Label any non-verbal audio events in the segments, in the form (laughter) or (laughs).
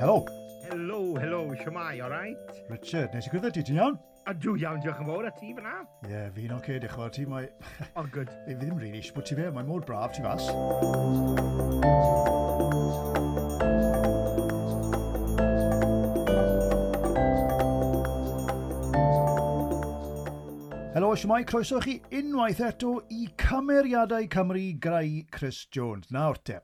Helo. Helo, helo, siwmai, all right? Richard, nes i gwybod ti, ti'n iawn? A dwi iawn, diolch yn fawr, a ti fyna? Ie, yeah, fi'n oce, okay, diolch yn fawr ti, mae... Oh, (laughs) good. Fi ddim rili really, bod ti fe, mae mor braf ti fas. siwmai, croeso chi unwaith eto i Cymeriadau Cymru grau Chris Jones. Nawr te,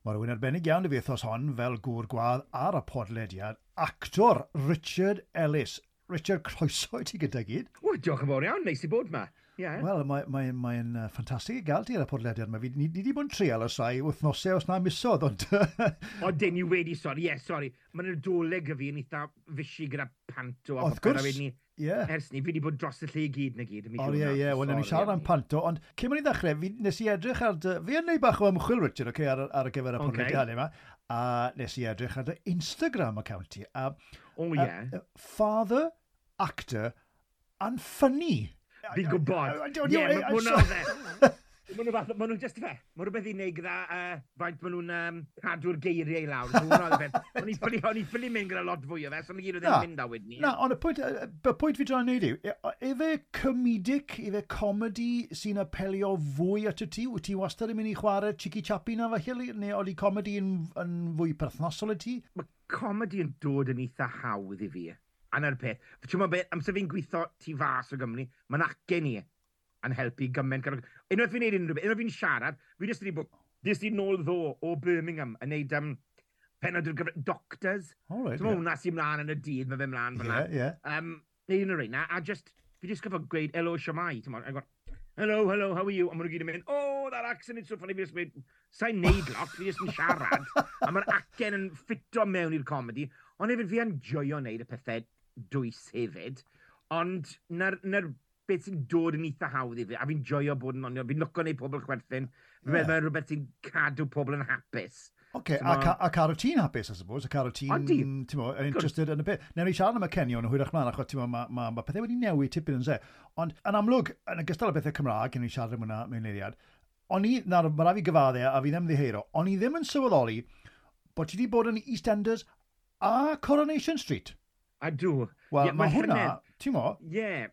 mae rhywun arbennig iawn i fi wythnos hon fel gŵr gwadd ar y podlediad, actor Richard Ellis. Richard, (laughs) croeso i ti gyda gyd. O, diolch yn fawr iawn, neis i bod ma. Yeah. Wel, mae'n mae, mae, mae uh, ffantastig i gael ti ar y podlediad yma. Ni, ni, ni wedi bod yn trial os rai wythnosau os na misodd, ond... (laughs) o, dyn ni wedi, sori, ie, yeah, sori. Mae'n adoleg y fi yn eitha fysi gyda panto. Wrth gwrs yeah. ers ni, fi wedi bod dros y lle i gyd na gyd. O ie, ie, wel, ni siarad am panto, ond cym mynd i ddechrau, fi, nes i edrych ar dy... Fi yn neud bach o ymchwil, Richard, okay, ar, ar y gyfer y podlediadau okay. yma, a nes i edrych ar dy Instagram account ti. A, o oh, ie. Yeah. Father, actor, and funny. Fi'n gwybod. Ie, hwnna (laughs) Mae nhw fath, maen nhw just fe. Mae rhywbeth i wneud gyda uh, faint maen nhw'n um, cadw'r geiriau i lawr. O'n i'n ffili mynd gyda lot fwy o fe, so mae gyd o ddim mynd a wedyn ni. Na, ond y pwynt, y pwynt fi dra'n neud yw, efe comedic, efe comedy sy'n apelio fwy at y ti? Wyt ti wastad yn mynd i chwarae Chicky Chappy na felly, neu oedd i comedy yn, yn fwy perthnosol y ti? Mae comedy yn dod yn eitha hawdd i fi. Anna'r na'r peth. Ti'n meddwl beth, amser fi'n gweithio tu fas o Gymru, mae'n acen i yn helpu gymaint. Unwaith fi'n neud unrhyw beth, unwaith fi'n siarad, fi jyst wedi bod, jyst wedi nôl ddo o Birmingham yn neud um, penod o'r gyfer doctors. All right, Dwi'n yeah. hwnna sy'n mlaen yn y dydd, mae fe mlaen fyna. Yeah, yeah. Um, neud yn yr un, a just, fi jyst gyfod gweud hello Siamai, ti'n mwyn, hello, hello, how are you? A maen nhw gyd yn mynd, oh, that accent is so funny. Fi jyst mynd, sa'n neud lot, fi jyst yn siarad. a mae'r acen yn ffito mewn i'r comedi. Ond hefyd fi yn joio wneud y pethau dwys hefyd. Ond na'r, nar beth sy'n dod yn eitha hawdd i fi, a fi'n joio bod yn onio, fi'n lwco neu pobl chwerthin, fi'n yeah. meddwl rhywbeth sy'n cadw pobl yn hapus. Oce, okay, so, a, a caro ti'n hapus, I suppose, a caro ti'n, ti'n mo, yn interested yn y bit. Nawr ni siarad am y cenion hwyrach mlaen, achos ti'n mo, mae ma, ma pethau wedi newid tipyn yn se. Ond, yn amlwg, yn ogystal â bethau Cymraeg, yn ni siarad am hwnna mewn eiriad, o'n i, nawr, mae rhaid i gyfaddau a fi ddim ddiheiro, o'n i ddim yn sylweddoli bod ti wedi bod yn EastEnders a Coronation Street. A dw. Wel, yeah, mae hwnna, ti'n mo... Ie, yeah,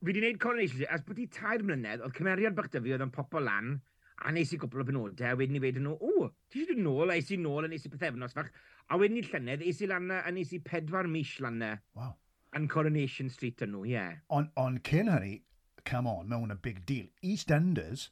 fi wedi gwneud coronation shoot, ers bod i tair mlynedd, oedd cymeriad bach dyfu oedd yn popo lan, a nes i gwbl o benodau, a wedyn i wedyn nhw, o, ti eisiau dod nôl, a eis i nôl, a nes i pethefnos fach, a wedyn i llynedd, eis i lan, a nes i pedwar mis lan, e, Wow. Yn Coronation Street yn nhw, ie. Yeah. Ond on, cyn hynny, come on, mewn a big deal. EastEnders,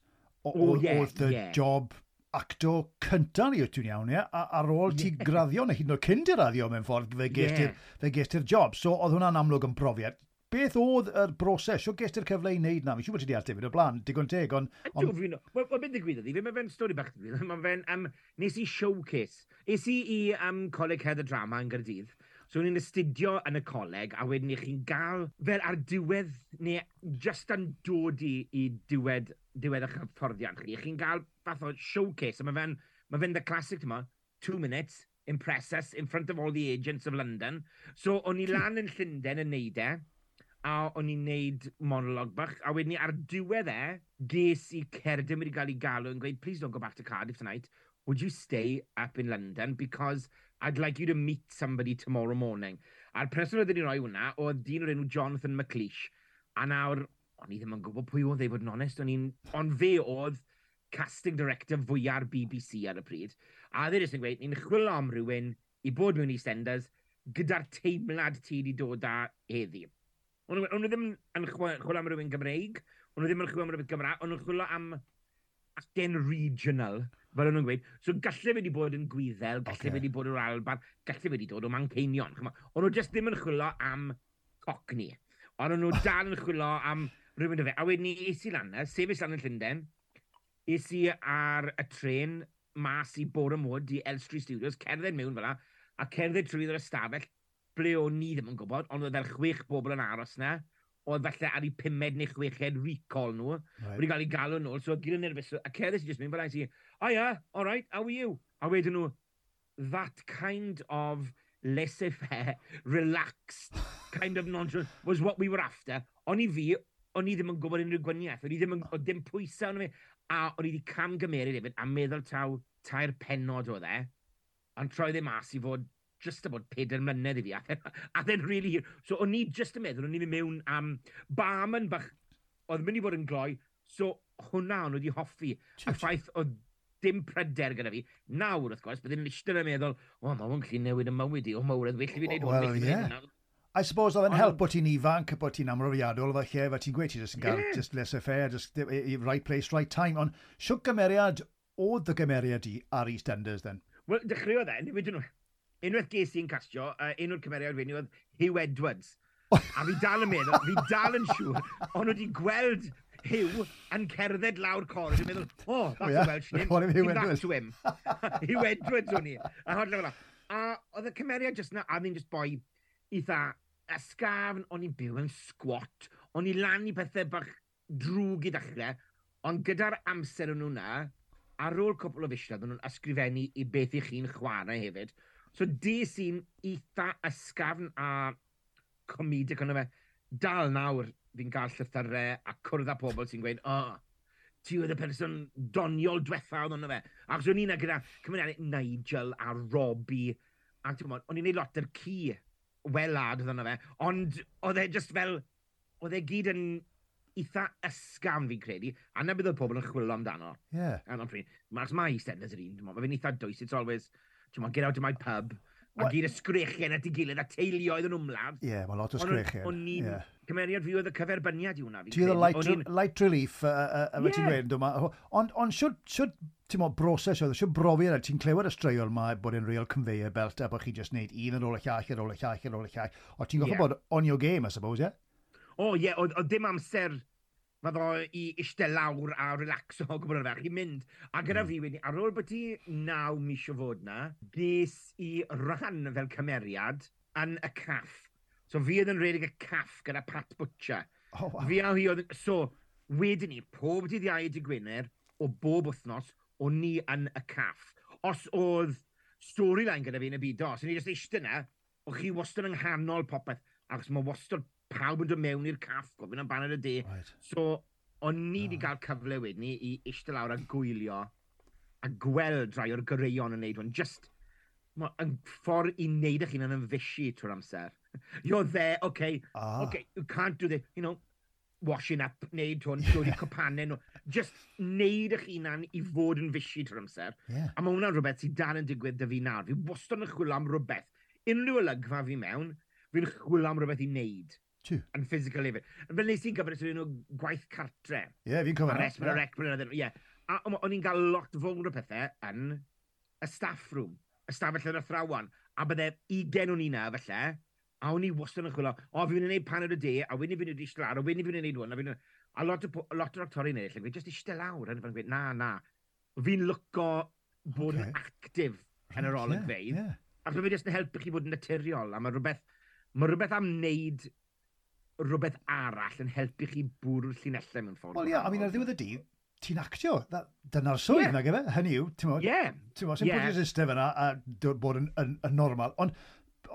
oedd oh, yeah, the yeah. job acto cyntaf ni o ti'n iawn, ie, ar ôl ti graddio, neu hyd yn oed cyn di raddio mewn ffordd, fe gest i'r yeah. job. So, oedd hwnna'n amlwg yn profiad beth oedd y broses? Sio gest i'r cyfle i wneud na? Fi'n siŵr bod ti di ateb yn y blaen, digon teg, ond... On... Wel, well, beth ddigwydd ydi, fe mae fe'n stori bach ddigwydd, mae fe'n... Um, nes i showcase. Es i i um, Coleg Heather Drama yn Gardydd, so ni'n astudio yn y coleg, a wedyn i chi'n gael fel ar diwedd, neu just yn dod i, i diwedd, diwedd eich hyfforddiant chi. Chi'n gael fath o showcase, a mae fe'n ma fe the classic, yma, two minutes, impress us in front of all the agents of London. So, o'n i lan yn Llundain yn neud e, a o'n i'n neud monolog bach, a wedyn ni ar diwedd e, ges i cerdyn wedi cael ei galw yn gweud, please don't go back to Cardiff tonight, would you stay up in London because I'd like you to meet somebody tomorrow morning. A'r person oedd wedi roi hwnna, oedd dyn o'r enw Jonathan McLeish, a nawr, o'n i ddim yn gwybod pwy oedd ei fod yn onest, o'n i'n, ond fe oedd casting director fwyaf BBC ar y pryd, a ddyn e nhw'n gweud, ni'n chwilio am rhywun i bod mewn EastEnders gyda'r teimlad ti wedi dod â heddi. O'n nhw ddim yn chwilio am rhywun Gymreig, o'n nhw ddim yn chwilio am rhywun Gymraeg, o'n nhw'n chwilio am acen regional, fel o'n nhw'n gweud. So gallu wedi bod yn gwyddel, gallu okay. wedi bod yn Alban, gallu wedi dod o Manceinion. O'n nhw jyst ddim yn chwilio am cocni. Ond nhw (laughs) dal yn chwilio am rhywun o fe. A wedyn ni es i lan sefyll lan yn Llundain, es i ar y tren mas i Bore Mwyd i Elstree Studios, cerdded mewn fel a, a cerdded trwy'r ystafell ble o'n ni ddim yn gwybod, ond oedd fel chwech bobl yn aros na, oedd falle ar ei pumed neu chweched recall nhw, right. wedi cael ei galw nhw, so gyda nerfus, a Ceres sy'n just mynd fel i, oh yeah, all right, how are you? A wedyn nhw, that kind of laissez-faire, relaxed, kind of nonchalant, was what we were after. O'n i fi, o'n i ddim yn gwybod unrhyw gwaniaeth, o'n i ddim yn, o dim pwysau o'n i, a o'n i wedi camgymeriad hefyd, a meddwl taw, tair penod o dde, ond troi ddim mas i fod just about peder mlynedd i fi. A then e- really hir. So o'n i just yn meddwl, o'n i'n mynd mewn am bam yn bach, oedd mynd i fod yn gloi, so hwnna o'n wedi hoffi. A ffaith oedd dim pryder gyda fi. Nawr, wrth gwrs, byddai'n listan yn meddwl, o, mae o'n gallu newid y mywyd i, o, mawredd, well i fi wneud hwn, well, yeah. I suppose oedd yn help bod ti'n ifanc bod ti'n amrofiadol fe lle, fe ti'n gweud ti'n just yn gael, yeah. just laissez-faire, just right place, right time, ond siwg gymeriad oedd y gymeriad i ar EastEnders then? Wel, dechreuodd e, nid nhw, unwaith ges i'n castio, uh, un o'r cymeriad fi oedd Hugh Edwards. A fi dal yn meddwl, fi dal yn siŵr, ond wedi gweld Hugh yn cerdded lawr cor. Dwi'n meddwl, oh, that's oh, yeah. a Welsh name, give that to him. (laughs) Hugh Edwards o'n i. A hodl fel A oedd y cymeriad jyst na, a fi'n just boi eitha ysgafn, o'n i'n byw yn squat, o'n i lan i pethau bach drwg i ddechrau, ond gyda'r amser o'n nhw na, ar ôl cwpl o fisiad, o'n nhw'n ysgrifennu i beth i chi'n chwarae hefyd. So di sy'n eitha ysgafn a comedic ond fe, dal nawr fi'n cael llythyrau a cwrdd â pobl sy'n gweud, o, oh, ti oedd y person doniol diwetha oedd ond fe. Ac o'n i'n gyda cymryd Nigel a Robbie, a ti'n gwybod, o'n i'n neud lot yr cu welad oedd ond fe, ond oedd e just fel, oedd e gyd yn eitha ysgam fi'n credu, a na bydd y pobl yn chwilio amdano. Ie. Yeah. Mae'r mae standards yr un, mae fe'n eitha dwys, it's always, ti'n get out of my pub, a gyd y sgrechiau at ei gilydd, a teuluoedd yn ymladd. Ie, yeah, mae lot o sgrechiau. O'n i'n yeah. cymeriad fi oedd y cyferbyniad i hwnna. Ti oedd y light, light relief, uh, uh, yeah. ti'n gweud, yma. Ond on, siwr, siwt, ti'n mo, broses oedd, siwr brofi yna, e? ti'n clywed y straeol yma bod yn real conveyor belt, a bod chi just wneud un yn ôl y llall, yn ôl y llall, yn ôl y llall. O, ti'n gofio yeah. bod on your game, I suppose, ie? Yeah? O, ie, yeah, oedd dim amser Mae o i eistedd lawr a relaxo o gwbl fel. Chi'n mynd. A gyda mm. fi wedi, ar ôl bod ti naw mis o fod na, des i rhan fel cymeriad yn y caff. So fi oedd yn redig y caff gyda Pat Butcher. Oh, wow. Fi a hi oedd... So, wedyn ni, pob dydd iau dy Gwener, o bob wythnos, o ni yn y caff. Os oedd storyline gyda fi yn y byd os ni jyst eistedd yna, o chi wastad yng nghanol popeth, achos mae wastad pawb yn dod mewn i'r caff, gofyn am baned y de. Right. So, o'n ni wedi oh. Ah. cael cyfle wedyn ni i eistedd lawr a gwylio a gweld rai o'r gyreion yn neud hwn. Just, yn ffordd i wneud eich hunan yn fysi trwy'r amser. (laughs) You're there, okay, ah. okay, you can't do this, you know, washing up, wneud hwn, dod i copanau nhw. Just wneud eich hunan i fod yn fysi trwy'r amser. Yeah. A mae hwnna'n rhywbeth sydd dal yn digwydd dy fi nawr. Fi wastad yn chwilio am rhywbeth. Unrhyw olygfa fi mewn, fi'n chwilio am rhywbeth i wneud. Tiw. Yn physical hefyd. Fel nes i'n gyfres o'n gwaith cartre. Ie, yeah, fi'n cofio. Ar esmyn yeah. rec, bryd Ie. A o'n i'n cael lot fawr o pethau yn y staff room, y stafell yn y thrawan. A bydde 20 o'n i na, felly, a o'n i wastad yn chwilio, o, fi'n mynd i wneud paned o de, a fi'n mynd i wneud islawr, a fi'n mynd i wneud hwn, a fi'n A lot o, lot o actorion eraill, yn gweud, jyst eistedd lawr, yn gweud, na, na. Fi'n lwco bod okay. actif yn yr olygfeidd. Yeah, yeah. A fi'n just yn helpu chi bod yn naturiol, a mae rhywbeth, mae rhywbeth am wneud rhywbeth arall yn helpu chi bwrw'r llinellau mewn ffordd. Wel ie, yeah, a mi'n ar ddiwedd y dydd, ti'n actio. Dyna'r swydd yeah. na gyfe. Hynny yw, ti'n modd, yeah. ti'n modd, sy'n yeah. pwyntio'r system yna a bod yn, yn, yn normal. Ond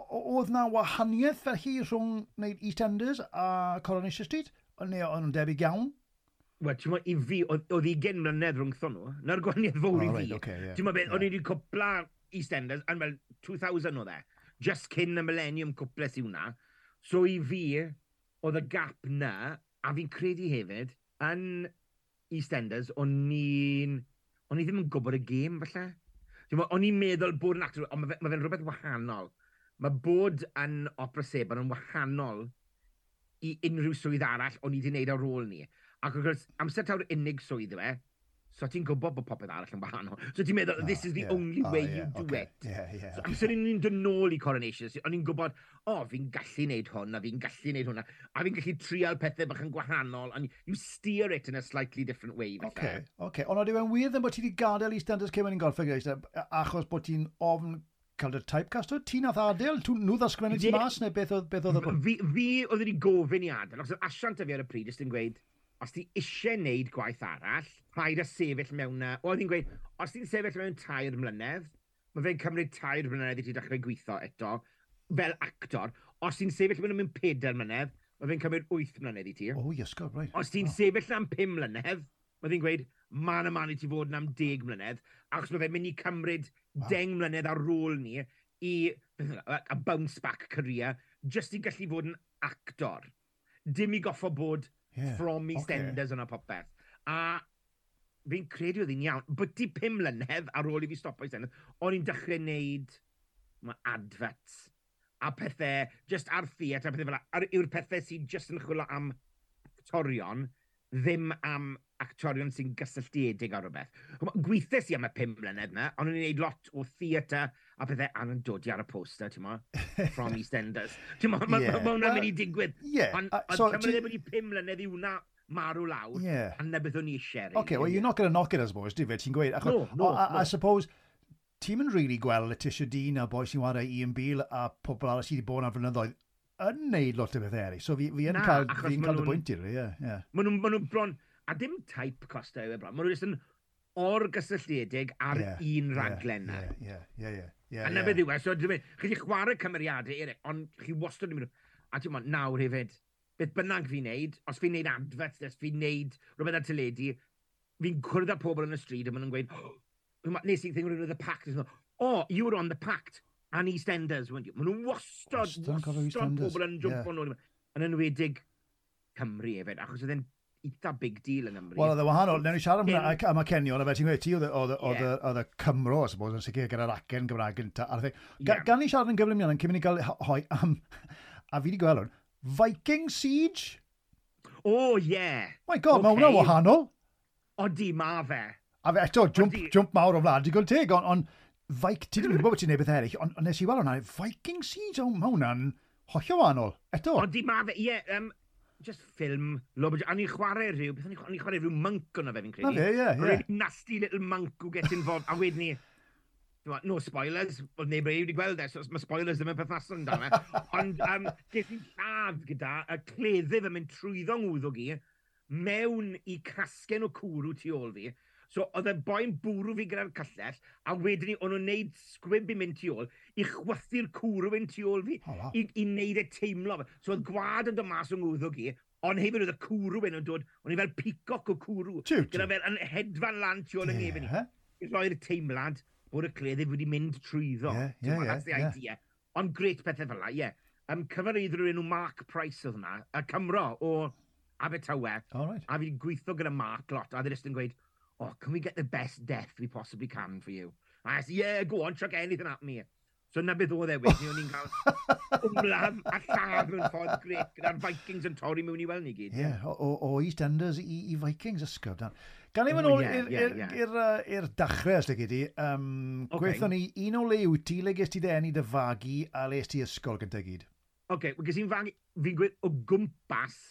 oedd na wahaniaeth fel hi rhwng wneud EastEnders a Coronation Street? Ond neu o'n debyg iawn? Wel, ti'n modd, i fi, oedd i gen mlynedd rhwngthon nhw. Na'r gwahaniaeth fawr i oh, fi. Okay, yeah. Ti'n modd yeah. o'n i wedi cwpla EastEnders, yn fel 2000 oedd e. Just cyn y Millennium cwpla sy'n hwnna. So i fi, oedd y gap na, a fi'n credu hefyd, yn EastEnders, o'n i'n... O'n i ddim yn gwybod y gêm, falle. O'n i'n meddwl bod yn actor, ond mae fe'n rhywbeth wahanol. Mae bod yn opera sebon yn wahanol i unrhyw swydd arall o'n i wedi gwneud ar ôl ni. Ac wrth gwrs, amser tawr unig swydd yw e, So ti'n gwybod bod popeth arall yn wahanol. So ti'n meddwl, this is the yeah. only way oh, yeah, you do okay. it. Yeah, yeah, so amser okay. ni'n dod nôl i Coronation, o'n i'n gwybod, o, oh, fi'n gallu wneud hwn, a fi'n gallu wneud hwnna, a fi'n gallu trial pethau bach yn gwahanol, and you steer it in a slightly different way. Oce. Okay, okay. Ond oedd e'n wir ddim bod ti wedi gadael i Standards Cymru yn golffa achos bod ti'n ofn cael dy typecast o? Ti nath adael? Nhw ddasgrennu ti mas neu beth oedd? Beth oedd fi, fi oedd wedi gofyn i adael, Os achos asiant y fi ar y pryd, jyst yn gweud, os ti eisiau wneud gwaith arall, rhaid y sefyll mewn na... Wel, fi'n gweud, os ti'n sefyll mewn tair mlynedd, mae fe'n cymryd tair mlynedd i ti dechrau gweithio eto, fel actor. Os ti'n sefyll mewn mewn pedair mlynedd, mae fe'n cymryd wyth mlynedd i ti. O, oh, yes, God, right. Os ti'n oh. sefyll am pum mlynedd, mae fe'n gweud, man a man i ti fod yn am deg mlynedd, achos mae fe'n mynd i cymryd wow. deng mlynedd ar ôl ni i e, a bounce back career, just i gallu fod yn actor. Dim i goffo bod yeah. from EastEnders okay. yna popeth. A fi'n credu oedd hi'n iawn. Bwti pum mlynedd ar ôl i fi stopo EastEnders, o'n i'n dechrau wneud adverts a pethau just ar theatr a pethau fel ar yw'r pethau sy'n just yn chwilio am actorion ddim am actorion sy'n gysylltiedig ar rhywbeth. Gweithes i am y pum mlynedd yna, ond o'n i'n gwneud lot o theatr a bydde Alan Dodi ar y poster, ti'n ma, (laughs) from EastEnders. Ti'n ma, mae yeah. ma, hwnna'n mynd i digwydd. Yeah. Ond uh, so, pan ddim wedi pum mlynedd i hwnna marw lawr, yeah. a nebeth o'n i eisiau. Okay, well, you're not going to knock it, I suppose, di fe, ti'n gweud. Ach, no, no, no. I suppose, ti'n mynd really gweld Letitia Dean a boi sy'n wario Ian Beale a pobl arall sydd wedi bod yn flynyddoedd yn neud lot o beth eri. So fi, fi yn cael, fi yn cael dy bwynt i'r, ie. Yeah, Maen nhw'n bron, a dim type costa yw e bron, maen nhw'n just yn orgysylltiedig ar yeah, un raglen yeah, na. Ie, ie, ie. Yeah, a na beth yw e, so chi chwarae cymeriadau eraill, ond chi wastad yn mynd, a ti'n mynd nawr hefyd, beth bynnag fi'n neud, os fi'n neud adfet, os fi'n neud rhywbeth ar teledu, fi'n cwrdd â pobl yn y stryd a maen nhw'n gweud, oh, nes i think of the pact, oh, you were on the pact, and EastEnders, weren't you? Maen nhw'n wastad, wastad pobl yn jump yeah. nôl. Yn enwedig Cymru hefyd, achos oedd e'n eitha big deal yn Nghymru. Wel, oedd y wahanol. Newn ni siarad am, am y cenion, a fe ti'n gweud, ti oedd e- y e- Cymro, I suppose, yn sicr gyda'r acen Gymraeg gynta. Yeah. Gan ni siarad yn gyflym iawn, yn cymryd i gael hoi am, (laughs) a fi wedi gweld hwn, Viking Siege? O, oh, yeah. My god, okay. mae hwnna wahanol. Odi, ma fe. A fe eto, jump, jump mawr o flad, i gweld teg, ond on, Vic, ti ddim yn gwybod beth ti'n neud beth eraill, ond on nes i weld hwnna, Viking Siege, o, mae hwnna'n hollio wahanol, eto. Odi, ma fe, ie, yeah, um, just ffilm, lob, a ni'n chwarae rhyw, beth ni'n chwarae, chwarae rhyw monk o'na fe fi'n credu. Na fe, ie, ie. Nasty little monk who gets involved, a wedyn ni, no spoilers, oedd neb wedi gweld e, so mae spoilers ddim yn perthnasol yn dan e. (laughs) Ond um, ges i'n lladd gyda y cleddyf yn mynd trwyddo ngwddw gi mewn i casgen o cwrw tu ôl fi, So oedd y e boi'n bwrw fi gyda'r cyllell, a wedyn ni, o'n nhw'n neud sgwib i mynd tu ôl, i chwythu'r cwrw yn tu ôl fi, Ola. i, i neud e teimlo. So oedd gwad yn dod mas o'n ngwddw gi, ond hefyd oedd y cwrw yn dod, o'n i fel picoc o cwrw, gyda fel yn hedfan lan tu ôl yng Nghefn ni. I roi'r teimlad bod y cleddyf wedi mynd trwyddo. Yeah, yeah, yeah, yeah. idea. Ond gret pethau fel la, ie. Yeah. Um, cyfarwyddwr enw Mark Price oedd yna, y Cymro o Abertawe. All right. A fi gweithio gyda Mark lot, a ddyn e yn gweud, oh, can we get the best death we possibly can for you? And I said, yeah, go on, chuck anything at me. So na beth oedd e wedyn, o'n i'n (laughs) cael ymlaen a lladd mewn ffordd grec gyda'r Vikings yn torri mewn i weld ni gyd. Ie, yeah, o, o EastEnders i, i Vikings ysgwb. Gan i fynd ôl i'r dachrau, os gyd i, um, okay. gweithon ni un o lew ti le gest ti ddenu dy fagu a le ti ysgol gyda gyd? Oce, okay, well, gys i'n fagu, fi'n gweud o gwmpas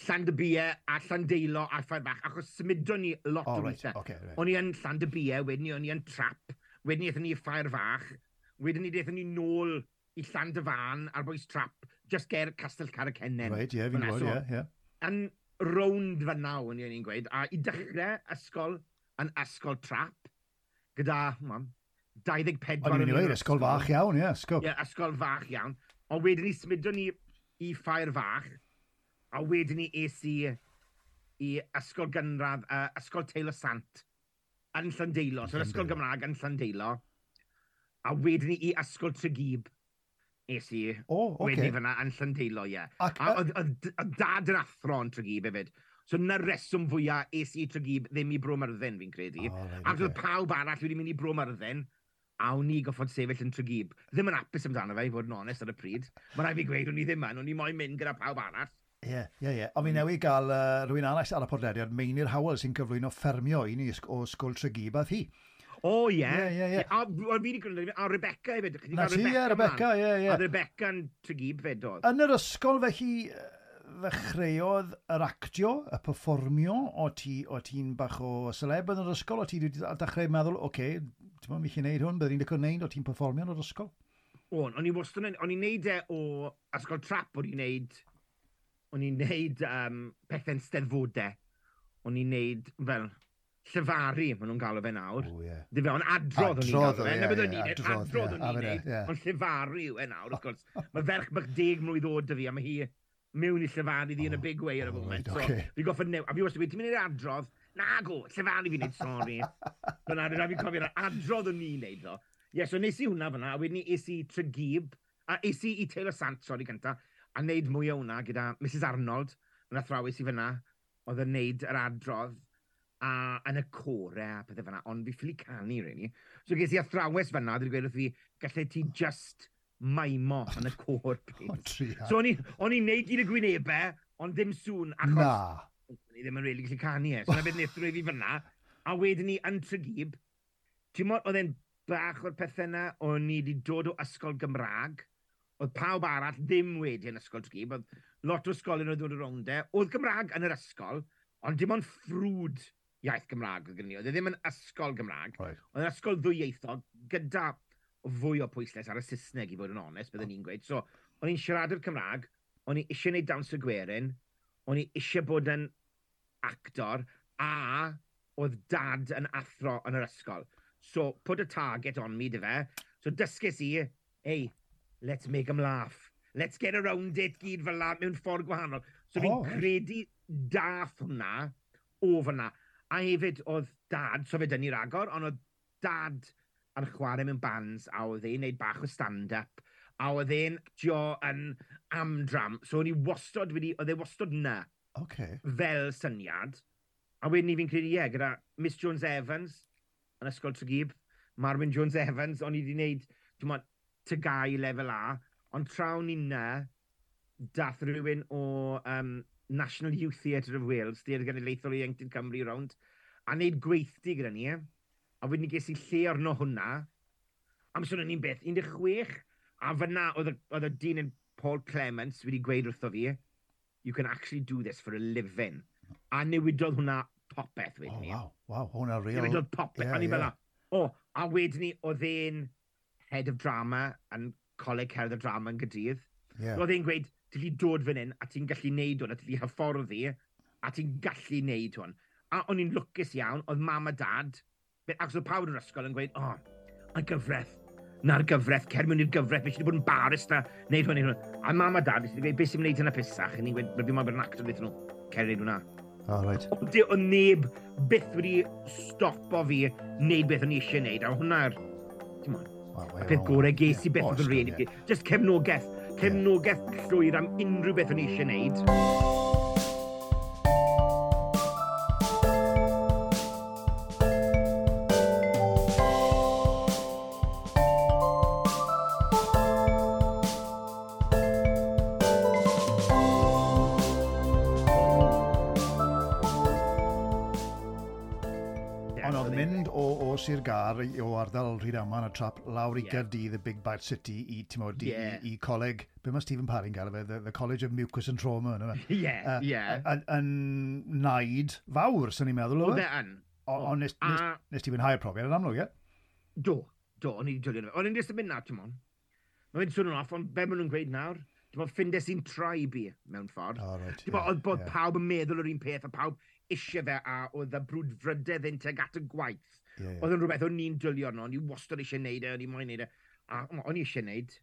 Llandybie a Llandeilo a Ffair Bach, achos symudon ni lot oh, o right. weithiau. Okay, right. O'n i yn Llandybie, wedyn ni o'n i yn Trap, wedyn ni eithon ni Ffair Fach, wedyn ni eithon ni nôl i Llandyfan a'r boes Trap, just ger Castell Caracennen. Right, ie, yeah, fi'n gwybod, ie, ie. Yn rownd fan naw, o'n i'n gweud, a i dechrau ysgol yn ysgol Trap, gyda, mam, 24... O'n i'n gweud, ysgol fach iawn, ie, yeah, ysgol. Ie, yeah, ysgol fach iawn. Ond wedyn ni symudon ni i Ffair Fach, a wedyn ni es i i ysgol gynradd, uh, ysgol Taylor Sant yn Llandeilo. So, ysgol Gymraeg yn Llandeilo. A wedyn ni i ysgol Tregib es i. O, oh, okay. Wedyn fyna yn Llandeilo, ie. Yeah. Ac, a oedd dad yn athro yn Tregib hefyd. So na reswm fwyaf es i Tregib ddim i Bromyrddin, fi'n credu. Oh, right, Ac oedd okay. pawb arall wedi mynd i Bromyrddin a o'n i goffod sefyll yn Tregib. Ddim yn apus amdano fe, i fod yn onest ar y pryd. Mae rai fi gweud, o'n i ddim yn, o'n i moyn mynd gyda pawb arall. Ie, ie, ie. Ond fi hmm. newydd gael uh, rhywun arall ar y podlediad, Meinir Howell, sy'n cyflwyno ffermio i ni o Sgol Tregibath hi. O, ie. Ie, ie, ie. A fi wedi gwneud, a Rebecca hefyd. Na ti, ie, Rebecca, ie, ie. A Rebecca'n Tregib fed oedd. Yn yr ysgol fe chi ddechreuodd yr actio, y performio, o ti'n ti bach o seleb yn yr ysgol, o ti wedi dechrau meddwl, oce, okay, ti'n mynd i neud hwn, byddwn i'n dechrau neud, o ti'n performio yn yr ysgol? O'n, o'n i wastad, o'n i'n neud e o ysgol trap, o'n i'n neud o'n i'n neud um, pethau'n steddfodau. O'n i'n neud fel llyfaru, maen nhw'n galw fe nawr. O, ie. Dwi fe, ond adrodd o'n i'n galw fe. Na beth o'n i'n neud, adrodd o'n i'n neud, ond llyfaru yw e nawr, wrth gwrs. Mae ferch bych deg mlwydd oed dy fi, a mae hi mewn i llyfaru ddi yn y big way ar y moment. So, fi goffa new, a fi wastad wedi, ti'n mynd i'r adrodd? Na go, llyfaru fi'n neud, sori. Fyna, dwi'n fi'n cofio'r adrodd o'n i'n neud, ddo. Ie, so nes i hwnna fyna, a wedyn ni es i Tregib, a es i i Taylor Sant, sori cynta, a wneud mwy o hwnna gyda Mrs Arnold, yn athrawes i fyna, oedd yn wneud yr adrodd a yn y core a pethau fyna, ond fi ffili canu, really. So ges i athrawes fyna, dwi'n gweud wrth fi, gallai ti just maimo yn y cor, please. so o'n i'n neud gyd y gwynebau, ond dim sŵn, achos... Na. Ni ddim yn really gallu canu e. So na beth nethro fi fyna, a wedyn ni yn Trygib, ti'n modd, oedd e'n bach o'r pethau yna, o'n i wedi dod o ysgol Gymraeg, oedd pawb arall ddim wedi yn ysgol Trydydd, oedd lot o ysgolion oedd dod o rownd e. Oedd Gymraeg yn yr ysgol, ond dim ond ffrwd iaith Gymraeg oedd gen i. Oedd e ddim yn ysgol Gymraeg, right. oedd yn ysgol ddwyieithog gyda fwy o pwysles ar y Saesneg i fod yn onest, byddwn ni'n gweud. So, o'n i'n siarad siaradu'r Cymraeg, o'n i eisiau gwneud dawns y gwerin, o'n i eisiau bod yn actor, a oedd dad yn athro yn yr ysgol. So, put a target on me, dy fe. So, dysgus i, ei, let's make them laugh. Let's get around it gyd fel la, mewn ffordd gwahanol. So fi'n oh. credu dath hwnna o fyna. A hefyd oedd dad, so fe dyn agor, ond oedd dad ar chwarae mewn bands a oedd e'n neud bach o stand-up a oedd e'n jo yn amdram. So o'n i wastod wedi, oedd e wastod na. Okay. Fel syniad. A wedyn ni fi'n credu, ie, yeah, gyda Miss Jones Evans yn Ysgol Trygib, Marwyn Jones Evans, o'n i wedi wneud, dwi'n tygau lefel A, ond trawn ni na, dath rhywun o um, National Youth Theatre of Wales, di'r genedlaethol i Ieuenctid Cymru rownd, a wneud gweithdi gyda ni, a wedyn ni ges i lle arno hwnna, amser o'n ni'n beth, 16, a fyna oedd y dyn yn Paul Clements wedi gweud wrtho fi, you can actually do this for a living. A newidodd hwnna popeth wedyn oh, ni. Oh, wow, wow, hwnna real. Newidodd popeth, yeah, a ni yeah. fel o, a wedyn ni, oedd e'n head of drama yn coleg cerdd y drama yn gydydd. Yeah. Roedd e'n gweud, ti'n gallu dod fan hyn, a ti'n gallu neud hwn, a ti'n gallu hyfforddi, a ti'n gallu neud hwn. A o'n i'n lwcus iawn, oedd mam a dad, ac oedd pawb yn yr ysgol yn gweud, o, oh, a gyfraith, na'r gyfraith, cer mewn i'r gyfraith, beth sydd wedi bod yn baris na, neud hwn, neud hwn. A mam a dad, beth sydd wedi gweud, beth sy'n gwneud hynna pisach, a ni'n gweud, rydw i'n mynd yn actor, beth nhw, cer neud hwnna. O, oh, right. Ond o neb byth wedi stopo fi wneud beth o'n i eisiau wneud, a hwnna'r, ti'n mwyn, Y peth gorau ges i beth oedd yn rhaid i fi. Just cefnogaeth. Cefnogaeth llwyr am unrhyw beth o'n i eisiau wneud. agos i'r gar o ardal Rhydaman a trap lawr i yeah. Gerdydd, y Big Bad City, i, ti'n yeah. i, i coleg, be mae Stephen Parry'n gael fe, the, the College of Mucus and Trauma, yna fe. Ie, ie. Yn naid fawr, sy'n ni'n meddwl o fe. Ond nes, nes, nes ti fwynhau'r profiad yn amlwg, ie? Do, do, o'n i wedi dwylio fe. O'n i'n just yn mynd na, ti'n modd. Mae'n mynd swnio'n off, ond be maen nhw'n gweud nawr? Ti'n modd, ffindes i'n traib i, mewn ffordd. Oh, right, ti'n modd, yeah, bod yeah. pawb yn meddwl yr un peth, a pawb eisiau fe, a oedd y brwdfrydedd yn teg at y gwaith yeah, yeah. oedd yn rhywbeth o'n ni'n dwylio arno, o'n i wastad eisiau neud e, o'n i moyn neud e. A o'n i eisiau neud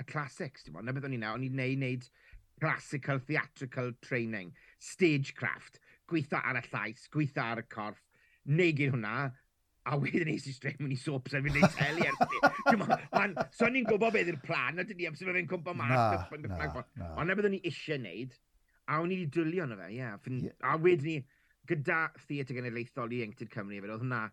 y classics, ti'n bod, na beth o'n i'n neud, o'n i'n neud, neud classical theatrical training, stagecraft, gweithio ar y llais, gweithio ar y corff, neud hwnna, a wedyn nes i straight mewn i soaps ar fi'n neud teli ers (laughs) So ni'n gwybod beth yw'r plan, a dyn ni am sef e'n cwmpa mas. Na, na, na. Ond na byddwn ni eisiau neud, a o'n i wedi dwylio yno fe, ie. Yeah. A wedyn ni, gyda Theatr Genedlaethol i Ieuenctid Cymru, oedd hwnna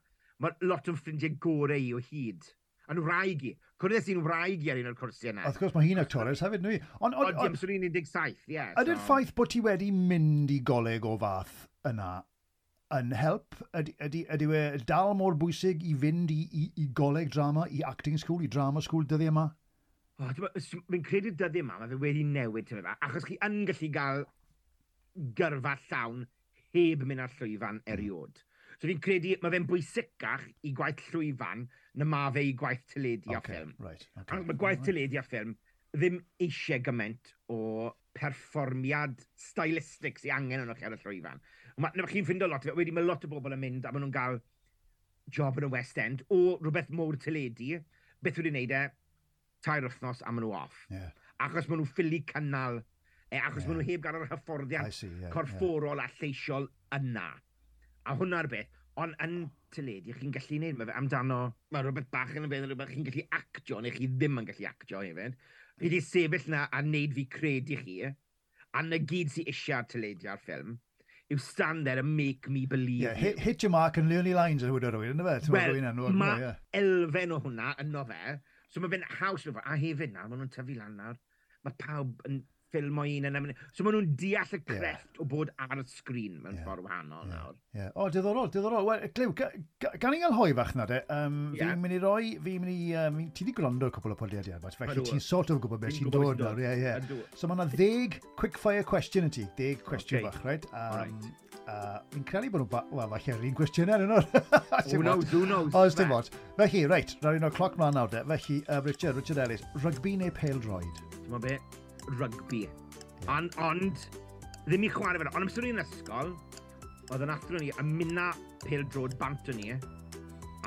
mae lot o'n ffrindiau gorau i o hyd. Yn wraig i. Cwrdd sy'n wraig i ar un o'r cwrsiau yna. Wrth gwrs, mae hi'n actores hefyd, nwy. Ond, ond, ond, ond, 17, ie. Yeah, Ydy'r ffaith bod ti wedi mynd i goleg o fath yna yn help? Ydy, ydy, ydy we dal mor bwysig i fynd i, i, i goleg drama, i acting school, i drama school dyddiau yma? Oh, Fi'n credu dyddiau yma, mae fe wedi newid tyfu fa, achos chi yn gallu gael gyrfa llawn heb mynd ar llwyfan hmm. eriod. Mm So fi'n credu, mae fe'n bwysicach i gwaith llwyfan na ma fe i gwaith tyledu okay, a ffilm. Right, okay. Mae gwaith tyledu a ffilm ddim eisiau gymaint o perfformiad stylistic sy'n angen yn o'ch ar y llwyfan. Mae chi'n ffind o lot, wedi mae lot o bobl yn mynd a maen nhw'n cael job yn y West End o rhywbeth mor tyledu, beth wedi'i wneud e, tair wythnos a maen nhw off. Yeah. Achos maen nhw ffili cynnal, e, achos yeah. maen nhw heb gael yr hyfforddiant see, yeah, corfforol yeah. a lleisiol yna. A hwnna'r beth, ond yn tyledu, chi'n gallu gwneud, mae fe amdano, mae rhywbeth bach yn y beth, rhywbeth chi'n gallu actio, neu chi ddim yn gallu actio hefyd. Fi wedi sefyll na a wneud fi credu chi, a na gyd sy'n eisiau tyledu a'r ffilm, yw stand there and make me believe yeah, hit, hit your mark and learn your lines, a hwyda rwy'n, yna fe? Wel, mae elfen o hwnna yno fe, so mae fe'n haws, a hefyd na, maen nhw'n tyfu lan nawr, mae pawb yn ffilm o un yn ymwneud. So maen nhw'n deall y crefft yeah. o bod ar y sgrin mewn yeah. ffordd wahanol yeah. nawr. Yeah. O, diddorol, diddorol. Wel, Glyw, gan i gael hoi fach na de, um, yeah. fi'n mynd i roi, fi'n mynd i, um, ti wedi gwrando cwbl o podlediadau, but felly ti'n sort of gwybod beth ti'n dod nawr. Yeah, yeah. So mae yna ddeg quickfire question yn ti, ddeg cwestiwn okay. fach, right? Um, right. Uh, fi'n credu bod nhw'n... Wel, falle yr un gwestiynau yn nhw. Who knows, who knows. O, dim ond. Felly, reit, rhaid un o'r cloc mlaen nawr de. Felly, uh, Richard, Richard Ellis, rygbi neu pale droid? Ti'n be? rygbi. On, ond, ddim i chwarae fe. Ond amser ni'n ysgol, oedd yn athro ni, a minna pil drod bant o ni.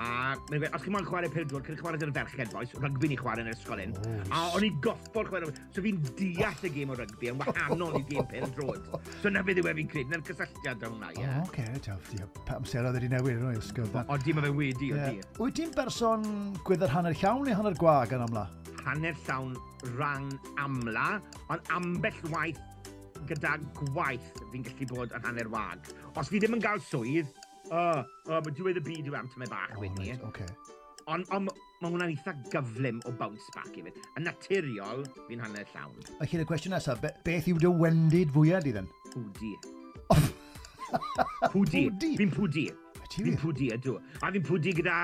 A mae'n gweud, os chi'n moyn chwarae pil drod, chi'n chwarae dyna'r ferched, boys. Rygbi ni chwarae yn yr ysgol hyn. Oh, a o'n i goffod chwarae. So fi'n deall y gêm o rygbi yn wahanol i gêm pil drod. So na beth yw e fi'n credu, na'r cysylltiad o'n na, ie. O, oce, okay, diolch. Pa amserodd wedi newid yn o'i ysgol. O, di, mae fe wedi, o di. Wyt ti'n berson gwyddor hanner llawn neu hanner gwag yn amla? hanner llawn rhan amla, ond ambell waith gyda gwaith fi'n gallu bod yn hanner wag. Os fi ddim yn cael swydd, o, oh, oh, mae diwedd y byd yw am tymau bach oh, wedyn ni. Right, okay. Ond on, mae hwnna'n eitha gyflym o bounce back i fi. Yn naturiol, fi'n hanner llawn. A chi'n y cwestiwn nesaf, be, beth yw dy wendid fwyaf di then? Pwdi. (laughs) pwdi. Fi'n pwdi. Fi'n pwdi ydw. A fi'n pwdi gyda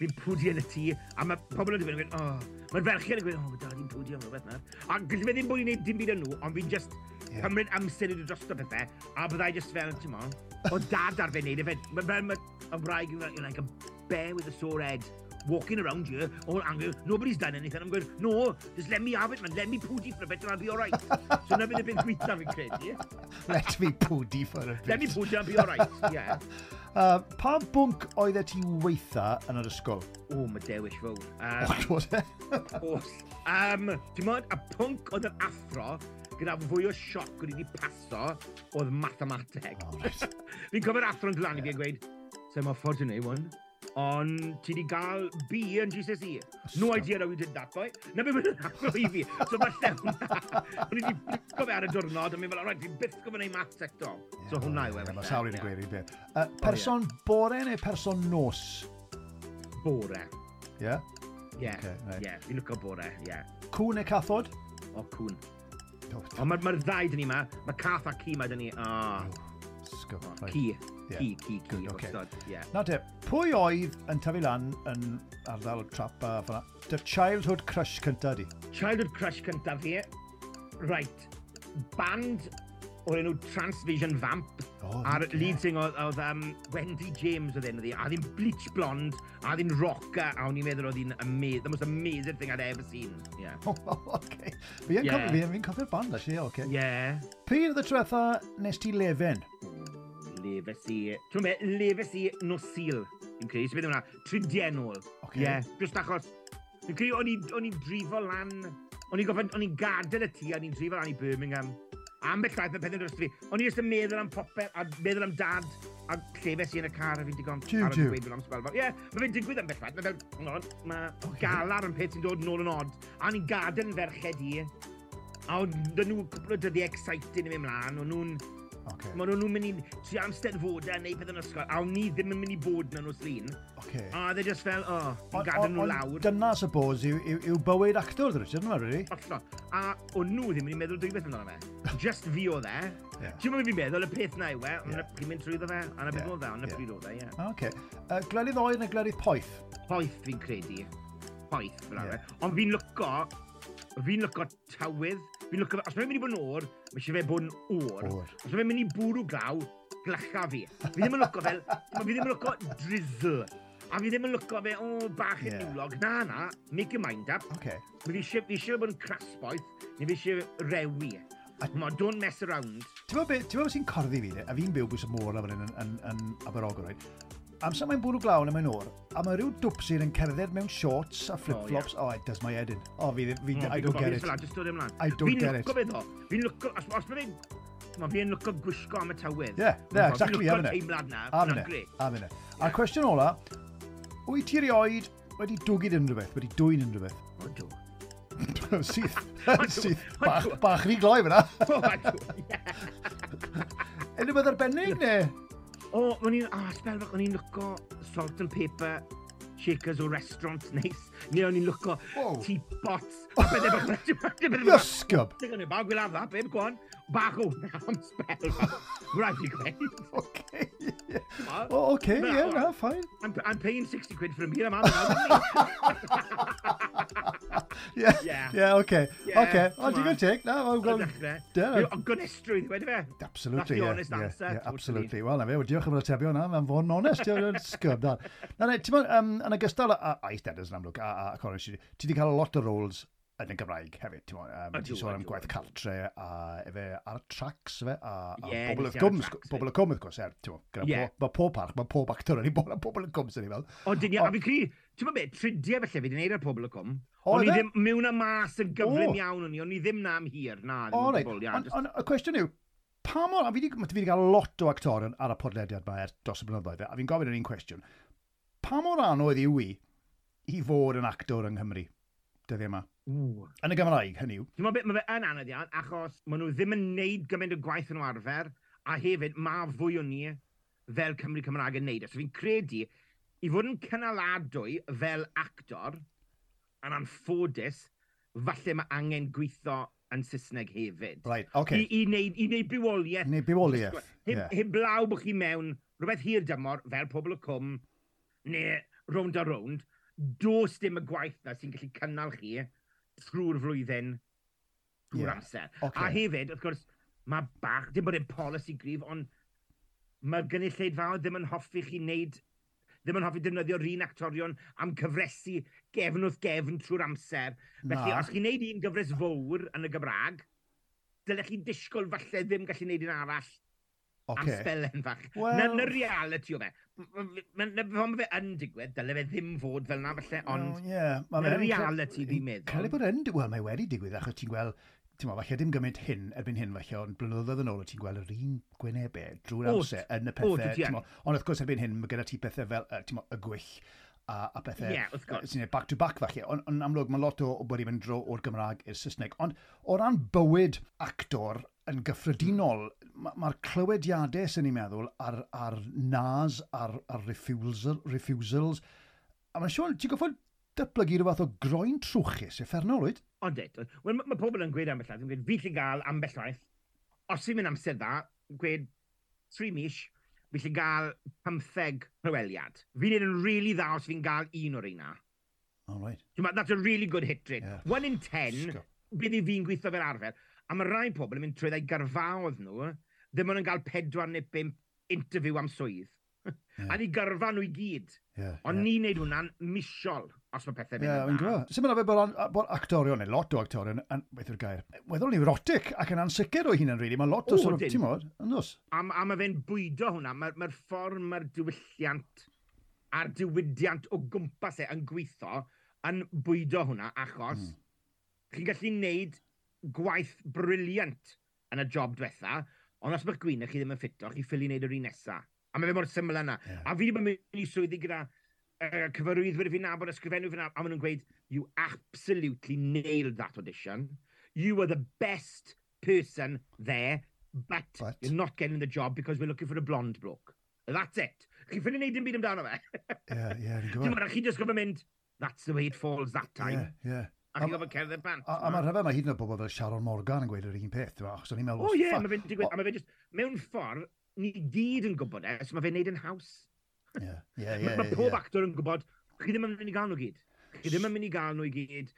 fi'n pwdi yn y tŷ, a mae pobl yn dweud, oh, mae'r ferchiad yn gweud, oh, da, ni'n pwdi am rhywbeth na. A gallai fe ddim bod i'n gwneud dim byd yn nhw, ond fi'n just yeah. cymryd amser i ddod drosto pethau, a byddai just fel, ti'n mo, o dad ar fe wneud, e mae fel mae wraig yn like a bear with a sore head, walking around here, all angry, nobody's done anything. I'm going, no, just let me have it, man. Let me pwdi for a bit and I'll be all right. so na fydd y byd gweithio fi'n credu. Let me pwdi for a bit. Let me pwdi I'll be all right, yeah. (laughs) Uh, pa bwnc oedd e ti weitha yn yr ysgol? O, mae dewis fawr. Um, What was e? Oes. Um, Ti'n modd, a pwnc oedd yn athro, gyda fwy o sioc wedi wedi paso, oedd mathemateg. Oh, right. fi'n cofio'r athro'n glan i fi yn gweud, so mae ffordd i wneud, one ond ti di gael B yn GCSE. No idea how we did that, boy. Na beth mae'n agos i fi. So mae llewn na. O'n i wedi blisgo fe ar y diwrnod, a mi'n fel, alright, fi'n byth gofyn ei math eto. So hwnna yw e. Mae sawl i'n gweir i'n beth. Person bore neu person nos? Bore. Ie? Ie, ie. Fi'n lwco bore, ie. Cwn neu cathod? O, cwn. Ond mae'r ddau dyn ni yma, mae cath a ci mae dyn ni. O, Sgwb. Ci. Yeah. Ci, ci, ci. Good, okay. yeah. Na te, pwy oedd yn tyfu lan yn ardal trap a fanna? Dy childhood crush cynta di? Childhood crush cynta fi, right, band o'r enw Transvision Vamp. Oh, a'r yeah. lead singer oedd um, Wendy James oedd enw ddi. A ddim bleach blond, a ddim rocker, a o'n i'n meddwl oedd hi'n amazing, the most amazing thing I'd ever seen. Yeah. (laughs) Oh, okay. Fi'n yeah. cofio'r band, actually, okay. Yeah. Pryd oedd y trwetha nes ti lefen? lefes i... Ti'n meddwl, lefes i nosil, fi'n credu. Sy'n beth yma, tridienol. Okay. Yeah, just achos... Fi'n credu, o'n i'n drifo lan... O'n i'n gofyn, o'n i'n gadael y tŷ, o'n i'n drifo lan i Birmingham. Am beth llaeth mae pethau dros fi. O'n i'n jyst yn meddwl am popeth, a meddwl am dad, a llefes i yn y car a fi'n digon ar y gweud am sbelfa. Ie, yeah, mae fe'n digwydd am beth llaeth. Mae fel, no, mae okay. galar yn peth sy'n dod nôl yn od. A o'n i'n gadael yn ferched i. A o'n nhw cwpl o dyddiau exciting i mi mlaen. O'n nhw'n Okay. Maen nhw'n mynd i tri amsteddfodau neu peth yn ysgol, a ni ddim yn mynd i bod na nhw'n slin. Okay. A dde just fel, oh, fi'n gadael nhw lawr. Dyna, suppose, yw, yw, yw bywyd actor, Richard, yma, really? Ollon. A o'n nhw ddim yn mynd i meddwl dwy beth amdano fe. (laughs) Just fi o dde. Yeah. Ti'n mynd i'n meddwl y peth na yw e, ond yeah. chi'n mynd trwy ddo fe, a na beth o dde, ond na pryd o dde, ie. Oce. Glerydd oer neu glerydd poeth? Poeth fi'n credu. Poeth, fel arfer. Ond fi'n lyco Fi'n lyco tawydd. Fi'n lyco... Os mae'n mynd i bod yn o'r, mae eisiau fe bod yn o'r. Os mae'n mynd i bwrw glaw, glycha fi. Fi ddim yn lyco fel... Fi ddim yn lyco drizzle. A fi ddim yn lyco fe, o, oh, bach yn yeah. niwlog. Na, na, make your mind up. Okay. Fi eisiau bod yn crasboeth, neu fi eisiau rewi. A... Ma, don't mess around. Ti'n meddwl beth sy'n corddi fi, a fi'n byw bwys y môr a fan yn, yn, yn Aberogor, right? Amser mae'n bwrw glaw yn mae'n o'r, a mae rhyw dwpsir yn cerdded mewn shorts a flip-flops. Oh, yeah. oh, it does my head in. Oh, fi, fi, oh, I don't get it. I don't get it. Fi'n lwco beth o. Fi'n lwco, os, os mae fi'n... Mae fi'n lwco gwisgo am y tywydd. Yeah, yeah, exactly. Fi'n lwco'r teimlad na. Am yna, am yna. A'r cwestiwn ola, wyt ti rioed wedi dwgyd unrhyw beth, wedi dwy'n unrhyw beth? O, dw. (laughs) syth, (laughs) (laughs) syth, bach, bach rhy gloi fyna. Unrhyw beth arbennig ne? O, oh, o'n i'n... Ah, spel fach, o'n i'n lwco salt and pepper shakers o restaurants (laughs) neis. Neu o'n i'n lwco wow. tea pots. A bydde bach... Ysgub! Dwi'n gwneud bag, we'll have that, babe, go on bach o am amser. Rhaid i gweud. Okay. Yeah. Oh, okay, no, yeah, no, fine. I'm, I'm paying 60 quid for a meal, I'm out of (laughs) Yeah, yeah, yeah, okay, yeah, okay. O, digon teg, na, mae'n gwrdd. Ond gynestrwydd, wedi fe? Absolutely, yeah. That's the honest yeah, answer. Yeah, yeah, absolutely. Wel, na fe, diolch am y tebio na, mae'n fod yn honest, diolch yn sgwb. Na, na, ti'n mwyn, um, yn ogystal â Eistedders yn amlwg, a, a, a Corin, ti wedi cael a lot o roles yn y Gymraeg hefyd, ti'n mwyn. Um, ti'n sôn am gwaith cartre a efe ar tracks fe, a, a yeah, bobl y cwm, bobl y cwm, wrth gwrs, er, ti'n mwyn. Yeah. Mae pob parch, mae pob actor yn ei bod am bobl y cwm, sy'n ei fel. O, dyn ni, a fi cri, ti'n mwyn beth, tridiau felly fi wedi gwneud ar pobl y cwm. O'n i ddim, mewn a mas yn gyflym iawn o'n i, o'n i ddim na am hir, na, ddim yn bobl iawn. Ond y cwestiwn yw, pa mor, a fi wedi cael lot o actorion ar y podlediad mae er dros y blynyddoedd, a fi'n gofyn yr un cwestiwn, pa mor anodd yw i i fod yn actor yng Nghymru? dyddiau yma. Yn y Gymraeg, hynny yw. Ti'n beth, mae fe yn anodd iawn, achos maen nhw ddim yn neud gymaint o gwaith yn o arfer, a hefyd mae fwy o ni fel Cymru Cymraeg yn neud. E. So fi'n credu, i fod yn cynaladwy fel actor, yn anffodus, falle mae angen gweithio yn Saesneg hefyd. Right, okay. I, i, wneud, I wneud bywoliaeth. Neu bywoliaeth. Heb, yeah. heb law bod chi mewn rhywbeth hir dymor fel pobl y cwm, neu rownd a rownd, does dim y gwaith na sy'n gallu cynnal chi trwy'r flwyddyn, trwy'r yeah. amser. Okay. A hefyd, wrth gwrs, mae bach, dim bod e'n polisi grif, ond mae'r gynulleidfaoedd ddim yn hoffi chi wneud ddim yn hoffi defnyddio'r un actorion am cyfresu gefn wrth gefn trwy'r amser. Felly, Na. os chi'n neud un gyfres fawr yn y Gymraeg, dylech chi'n disgwyl falle ddim gallu neud un arall okay. am sbelen fach. Well... Na, na reality o fe. Na fod fe yn digwydd, dyle fe ddim fod fel na falle, ond well, yeah. na reality fi'n meddwl. Cael ei bod e yn, wel, mae wedi digwydd, achos ti'n gweld, ti'n meddwl, falle dim gymaint hyn erbyn hyn, falle, ond blynyddoedd yn ôl, ti'n gweld yr un gwynebau drwy'r amser yn y pethau. Ond wrth gwrs erbyn hyn, mae gyda ti pethau fel, ti'n gweld, y gwyll, a, a pethau yeah, sy'n ei back to back falle. Ond on, amlwg mae lot o bod wedi mynd dro o'r Gymraeg i'r Saesneg. Ond o ran bywyd actor yn gyffredinol, mae'r ma clywediadau sy'n ni'n meddwl ar, ar nas, ar, ar refusal, refusals, a mae'n siŵr, ti'n goffod datblygu rhywbeth o groen trwchus effernol, oed? Oded. Wel, mae ma pobl yn gweud ambell waith, yn gweud, fi lle gael ambell waith, os i'n mynd amser dda, gweud, tri mis, fi lle gael 15 rhyweliad. Fi'n neud yn really dda os fi'n gael un o'r reina. All right. That's a really good hit rate. Yeah. One in ten, bydd i fi'n gweithio fel arfer. A mae rai pobl yn mynd trwy ddau garfaodd nhw, ddim ond yn cael pedwar neu bimp interview am swydd. Yeah. A ni gyrfa nhw i gyd. Yeah, Ond yeah. ni'n neud hwnna'n misiol os mae pethau mynd yeah, yn dda. Sut mae'n rhaid bod actorion, neu lot o actorion, yn beth yw'r gair, weddol ni'n erotic ac yn ansicr o'i hunan, really. Mae lot o, o sort of, ti'n modd, yn dos. A, a mae fe'n bwydo hwnna, mae'r ma, ma ffordd mae'r diwylliant a'r diwydiant o gwmpas e yn gweithio yn bwydo hwnna achos mm. chi'n gallu neud gwaith briliant yn y job diwetha, ond os mae'ch gwynach chi ddim yn ffito, chi ffili wneud yr un nesa. A mae fe mor syml yna. Yeah. A fi ddim yn mynd i swyddi gyda uh, cyfarwyddwyr fi'n nabod, ysgrifennu fi'n nabod, a maen nhw'n gweud, you absolutely nailed that audition. You were the best person there, but, but, you're not getting the job because we're looking for a blonde bloke. That's it. Chi'n ffili wneud dim byd amdano fe. Ie, ie. Dim ond chi'n just gofyn mynd, that's the way it falls that time. Ie, yeah, ie. Yeah a chi'n gofod cerdded bant. A, a, mae'r rhyfedd mae hyd yn oed bobl fel Sharon Morgan yn gweud yr un peth, dwi'n achos o'n i'n meddwl... O ie, mae fe'n digwydd, a mae fe just, mewn ffordd, ni gyd yn gwybod e, so mae fe'n neud yn haws. Ie, ie, ie. Mae pob actor yn gwybod, chi ddim yn mynd i gael nhw gyd. Chi ddim yn mynd i gael nhw i gyd.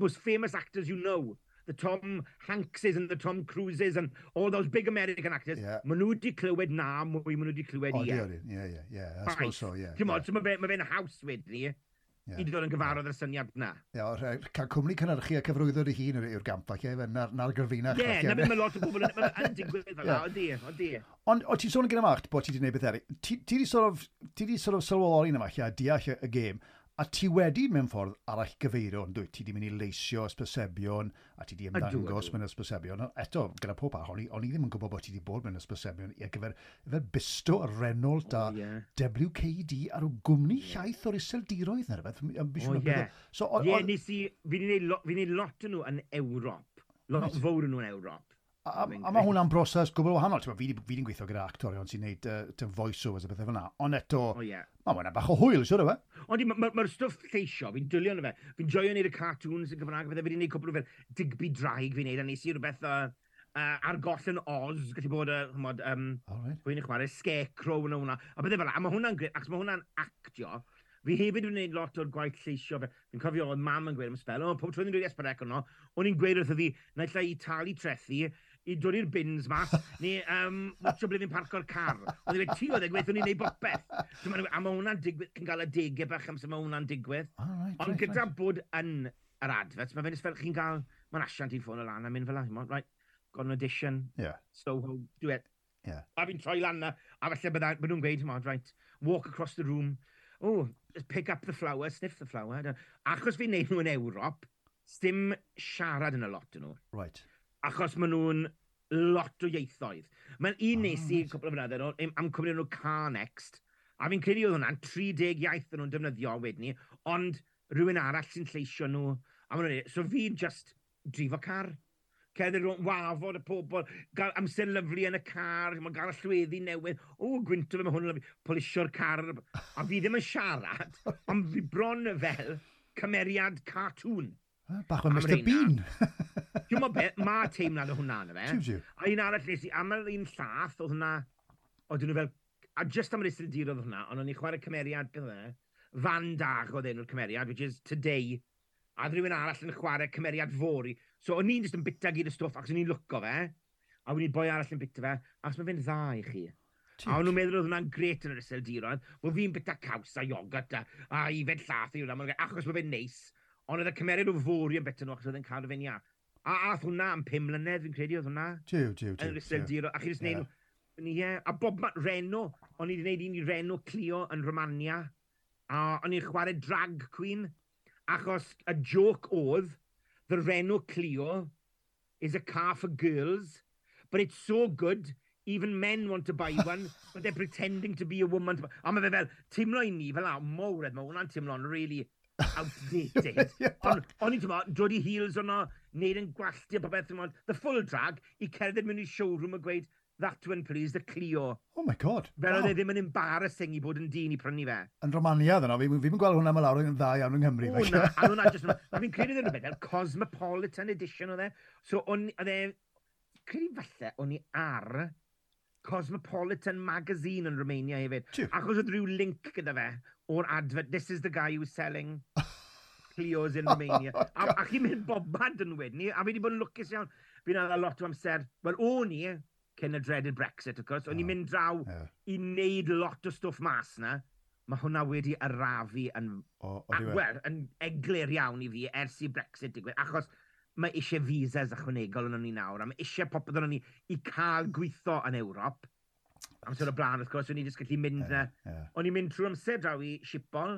Most famous actors you know, the Tom Hankses and the Tom Cruises and all those big American actors, yeah. maen nhw wedi clywed na mwy, maen nhw wedi clywed i. O, di orin, ie, ie, ie, I suppose so, ie. Ti'n modd, so mae fe'n haws wedyn ni, yeah. i ddod yn gyfarwydd ar y syniad na. Ie, yeah, cael cwmni cynnyrchu a cyfrwyddo dy hun yw'r gamp ac na'r, na'r na gyrfinach. Ie, yeah, na beth mae lot o bobl yn (laughs) digwydd fel yeah. oeddi, oeddi. Ond o ti'n sôn yn gyda mach bod ti wedi gwneud beth eri, ti wedi sort of, ti wedi sort of sylweddoli yna, falle a deall y gêm, A ti wedi mewn ffordd arall gyfeirio, yn dwi? Ti wedi mynd i leisio ysbysebion, a ti wedi ymddangos mewn ysbysebion. Eto, gyda pob a honi, o'n i ddim yn gwybod bod ti wedi bod mewn ysbysebion i gyfer, gyfer bisto a Renault a oh, yeah. WKD ar o gwmni yeah. llaeth o'r iseldiroedd neu rhywbeth. Oh, yeah. So, o. Yeah, nes i, fi'n ei lot yn nhw yn Ewrop. Lot fawr yn nhw yn Ewrop. A, a, a mae hwnna'n broses gwbl wahanol. Ti'n fi fi'n gweithio gyda actorion sy'n gwneud uh, voice-overs a bethau fyna. Ond eto, oh, yeah. mae hwnna'n bach o hwyl, siwr o fe. Ond mae'r ma, ma stwff lleisio, fi'n dwylio yna fe. Fi'n joio wneud y cartoons yn Gymraeg, fydde fi'n gwneud cwbl o fel Digby Draig fi'n neud, a nes i rhywbeth uh, uh, ar goll yn Oz, gallu bod, uh, mod, um, right. pwy'n eich mario, Scarecrow yn hwnna. A bydde fel, a mae hwnna'n gret, ac mae hwnna'n actio, Fi hefyd wedi gwneud lot o'r gwaith lleisio fe. Fi'n cofio oedd mam yn gweud am spel. o, pob tro ni'n dweud Esperec yno, o'n i'n gweud wrtho fi, naill i talu trethu, i dod i'r bins mas, (laughs) ni um, watcho ble parco'r car. Oedd i'n ti oedd e gweithio ni'n neud bopeth. So, A mae hwnna'n digwydd, cyn gael degau bach amser mae hwnna'n digwydd. Oh, right, Ond right, gyda right. bod yn yr adfet, mae fe'n fel chi'n gael, mae'n asiant i'n ffôn o lan a mynd fel yna. Right, got an audition, yeah. so how do it. Yeah. A fi'n troi lan na, a falle bydda, bydda nhw'n gweud, right, walk across the room, oh, pick up the flower, sniff the flower. Achos fi'n neud nhw yn Ewrop, dim siarad yn y lot yn nhw. Right achos maen nhw'n lot o ieithoedd. Mae'n un nes i oh, cwpl o fynyddoedd am, am cwmni nhw car next, a fi'n credu oedd hwnna'n 30 iaith yn nhw'n defnyddio wedyn ni, ond rhywun arall sy'n lleisio nhw. A maen nhw'n so fi just drifo car. Cedd rhwng wafod y pobl, gael amser lyflu yn y car, mae'n gael allweddi newydd. O, gwynto fe, mae hwn yn lyflu, polisio'r car. A fi ddim yn siarad, (laughs) ond fi bron fel cymeriad cartoon. Bach o Mr Bean. Dwi'n meddwl beth, mae teimlad o hwnna yna fe. A un arall nes i, am yr un llath, oedd hwnna, oedd nhw fel, a just am yr istrydir oedd hwnna, ond o'n i chwarae cymeriad gyda, fan dag oedd enw'r cymeriad, which is today, a rhywun arall yn chwarae cymeriad fori. So o'n i'n just yn bita gyd y stwff, ac o'n i'n lwco fe, a o'n i'n boi arall yn bita fe, ac mae fe'n dda i chi. Tiwt. A o'n nhw'n meddwl oedd hwnna'n gret yn yr SLD wel fi'n bita caws a iogurt a, a i fed llath i hwnna, achos mae fe'n neis. Ond oedd y cymeriad o fôr yn bita nhw achos oedd yn cadw fe'n ia. A ath hwnna am pum mlynedd fi'n credu oedd hwnna. Tiw, tiw, tiw. Yn ryseldir. A chi jyst yeah. nhw. Ie. A bob mat Reno. O'n i wedi gwneud un i Reno Clio yn Romania. A o'n i'n chwarae drag queen. Achos y joc oedd, the Reno Clio is a car for girls, but it's so good, even men want to buy one, but they're pretending to be a woman. A mae fe fel, timlo i ni fel a mowred, mae hwnna'n timlo'n, really outdated. (laughs) Ond o'n i'n teimlo, dod i heels o'no, neud yn gwalltu a popeth, ond the full drag, i cerdded mewn i showroom a gweud, that one please, the Clio. Oh my god. Fel wow. oedd e ddim yn embarrassing i bod yn dyn i prynu fe. Yn Romania ddyn nhw, fi'n fi gweld hwnna mae lawr yn dda iawn yng Nghymru. O na, e? a hwnna just. A fi'n credu ddyn nhw beth, Cosmopolitan Edition oedd e. So, oedd e, credu falle, o'n i ar Cosmopolitan magazine yn Romania hefyd. Achos oedd rhyw link gyda fe o'r advert, this is the guy who's selling Clio's in (laughs) Romania. oh, a, a chi'n mynd bobad yn wedyn ni, a fi wedi bod yn lwcus iawn. Fi'n a lot o amser, wel o'n i, cyn y dreaded Brexit, of course, o'n oh, i'n mynd draw yeah. i wneud lot o stwff mas na, mae hwnna wedi arafu yn, oh, well, yn eglir iawn i fi ers i Brexit digwydd, achos mae eisiau visas ychwanegol yn ni nawr, a mae eisiau popeth yn ni i cael gweithio yn Ewrop. Amser o blaen, wrth gwrs, o'n i jyst gallu mynd... Yeah, na. yeah. O'n i'n mynd trwy amser draw i Sipol,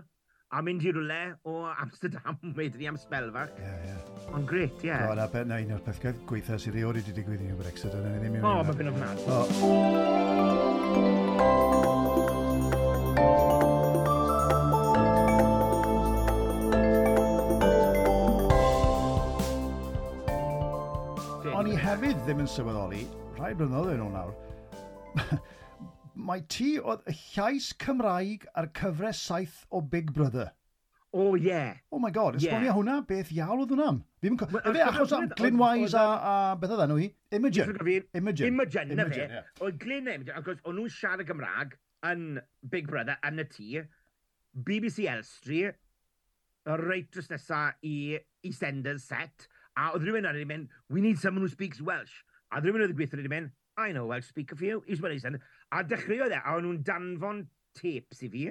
a mynd i rwle o Amsterdam (laughs) wedyn ni am sbelfach. Ie, yeah, ie. Yeah. Ond gret, ie. Yeah. O, na, na un o'r pethau gweithio sydd i wedi digwydd i'n Brexit, ond ni ddim yn... O, mae fe'n ofnadwy. O. hefyd ddim yn sylweddoli, rhai blynyddoedd nhw nawr, (laughs) mae ti oedd y llais Cymraeg ar cyfres saith o Big Brother. O, oh, ie. Yeah. Oh my god, esbonio yeah. hwnna, beth iawn oedd hwnnam. Ddim yn. Efe achos am Glyn Wise a, a beth oedd nhw i? Imogen. Imogen. Imogen, na fe. Oedd Glyn Imogen, achos o'n nhw'n siarad Gymraeg yn Big Brother, yn y tŷ, BBC Elstree, reit dros nesaf i EastEnders set, A oedd rhywun ar wedi mynd, we need someone who speaks Welsh. A oedd rhywun oedd y gweithio wedi mynd, I know Welsh speaker for you, here's what he said. A dechreuodd e, a o'n nhw'n danfon tapes i fi,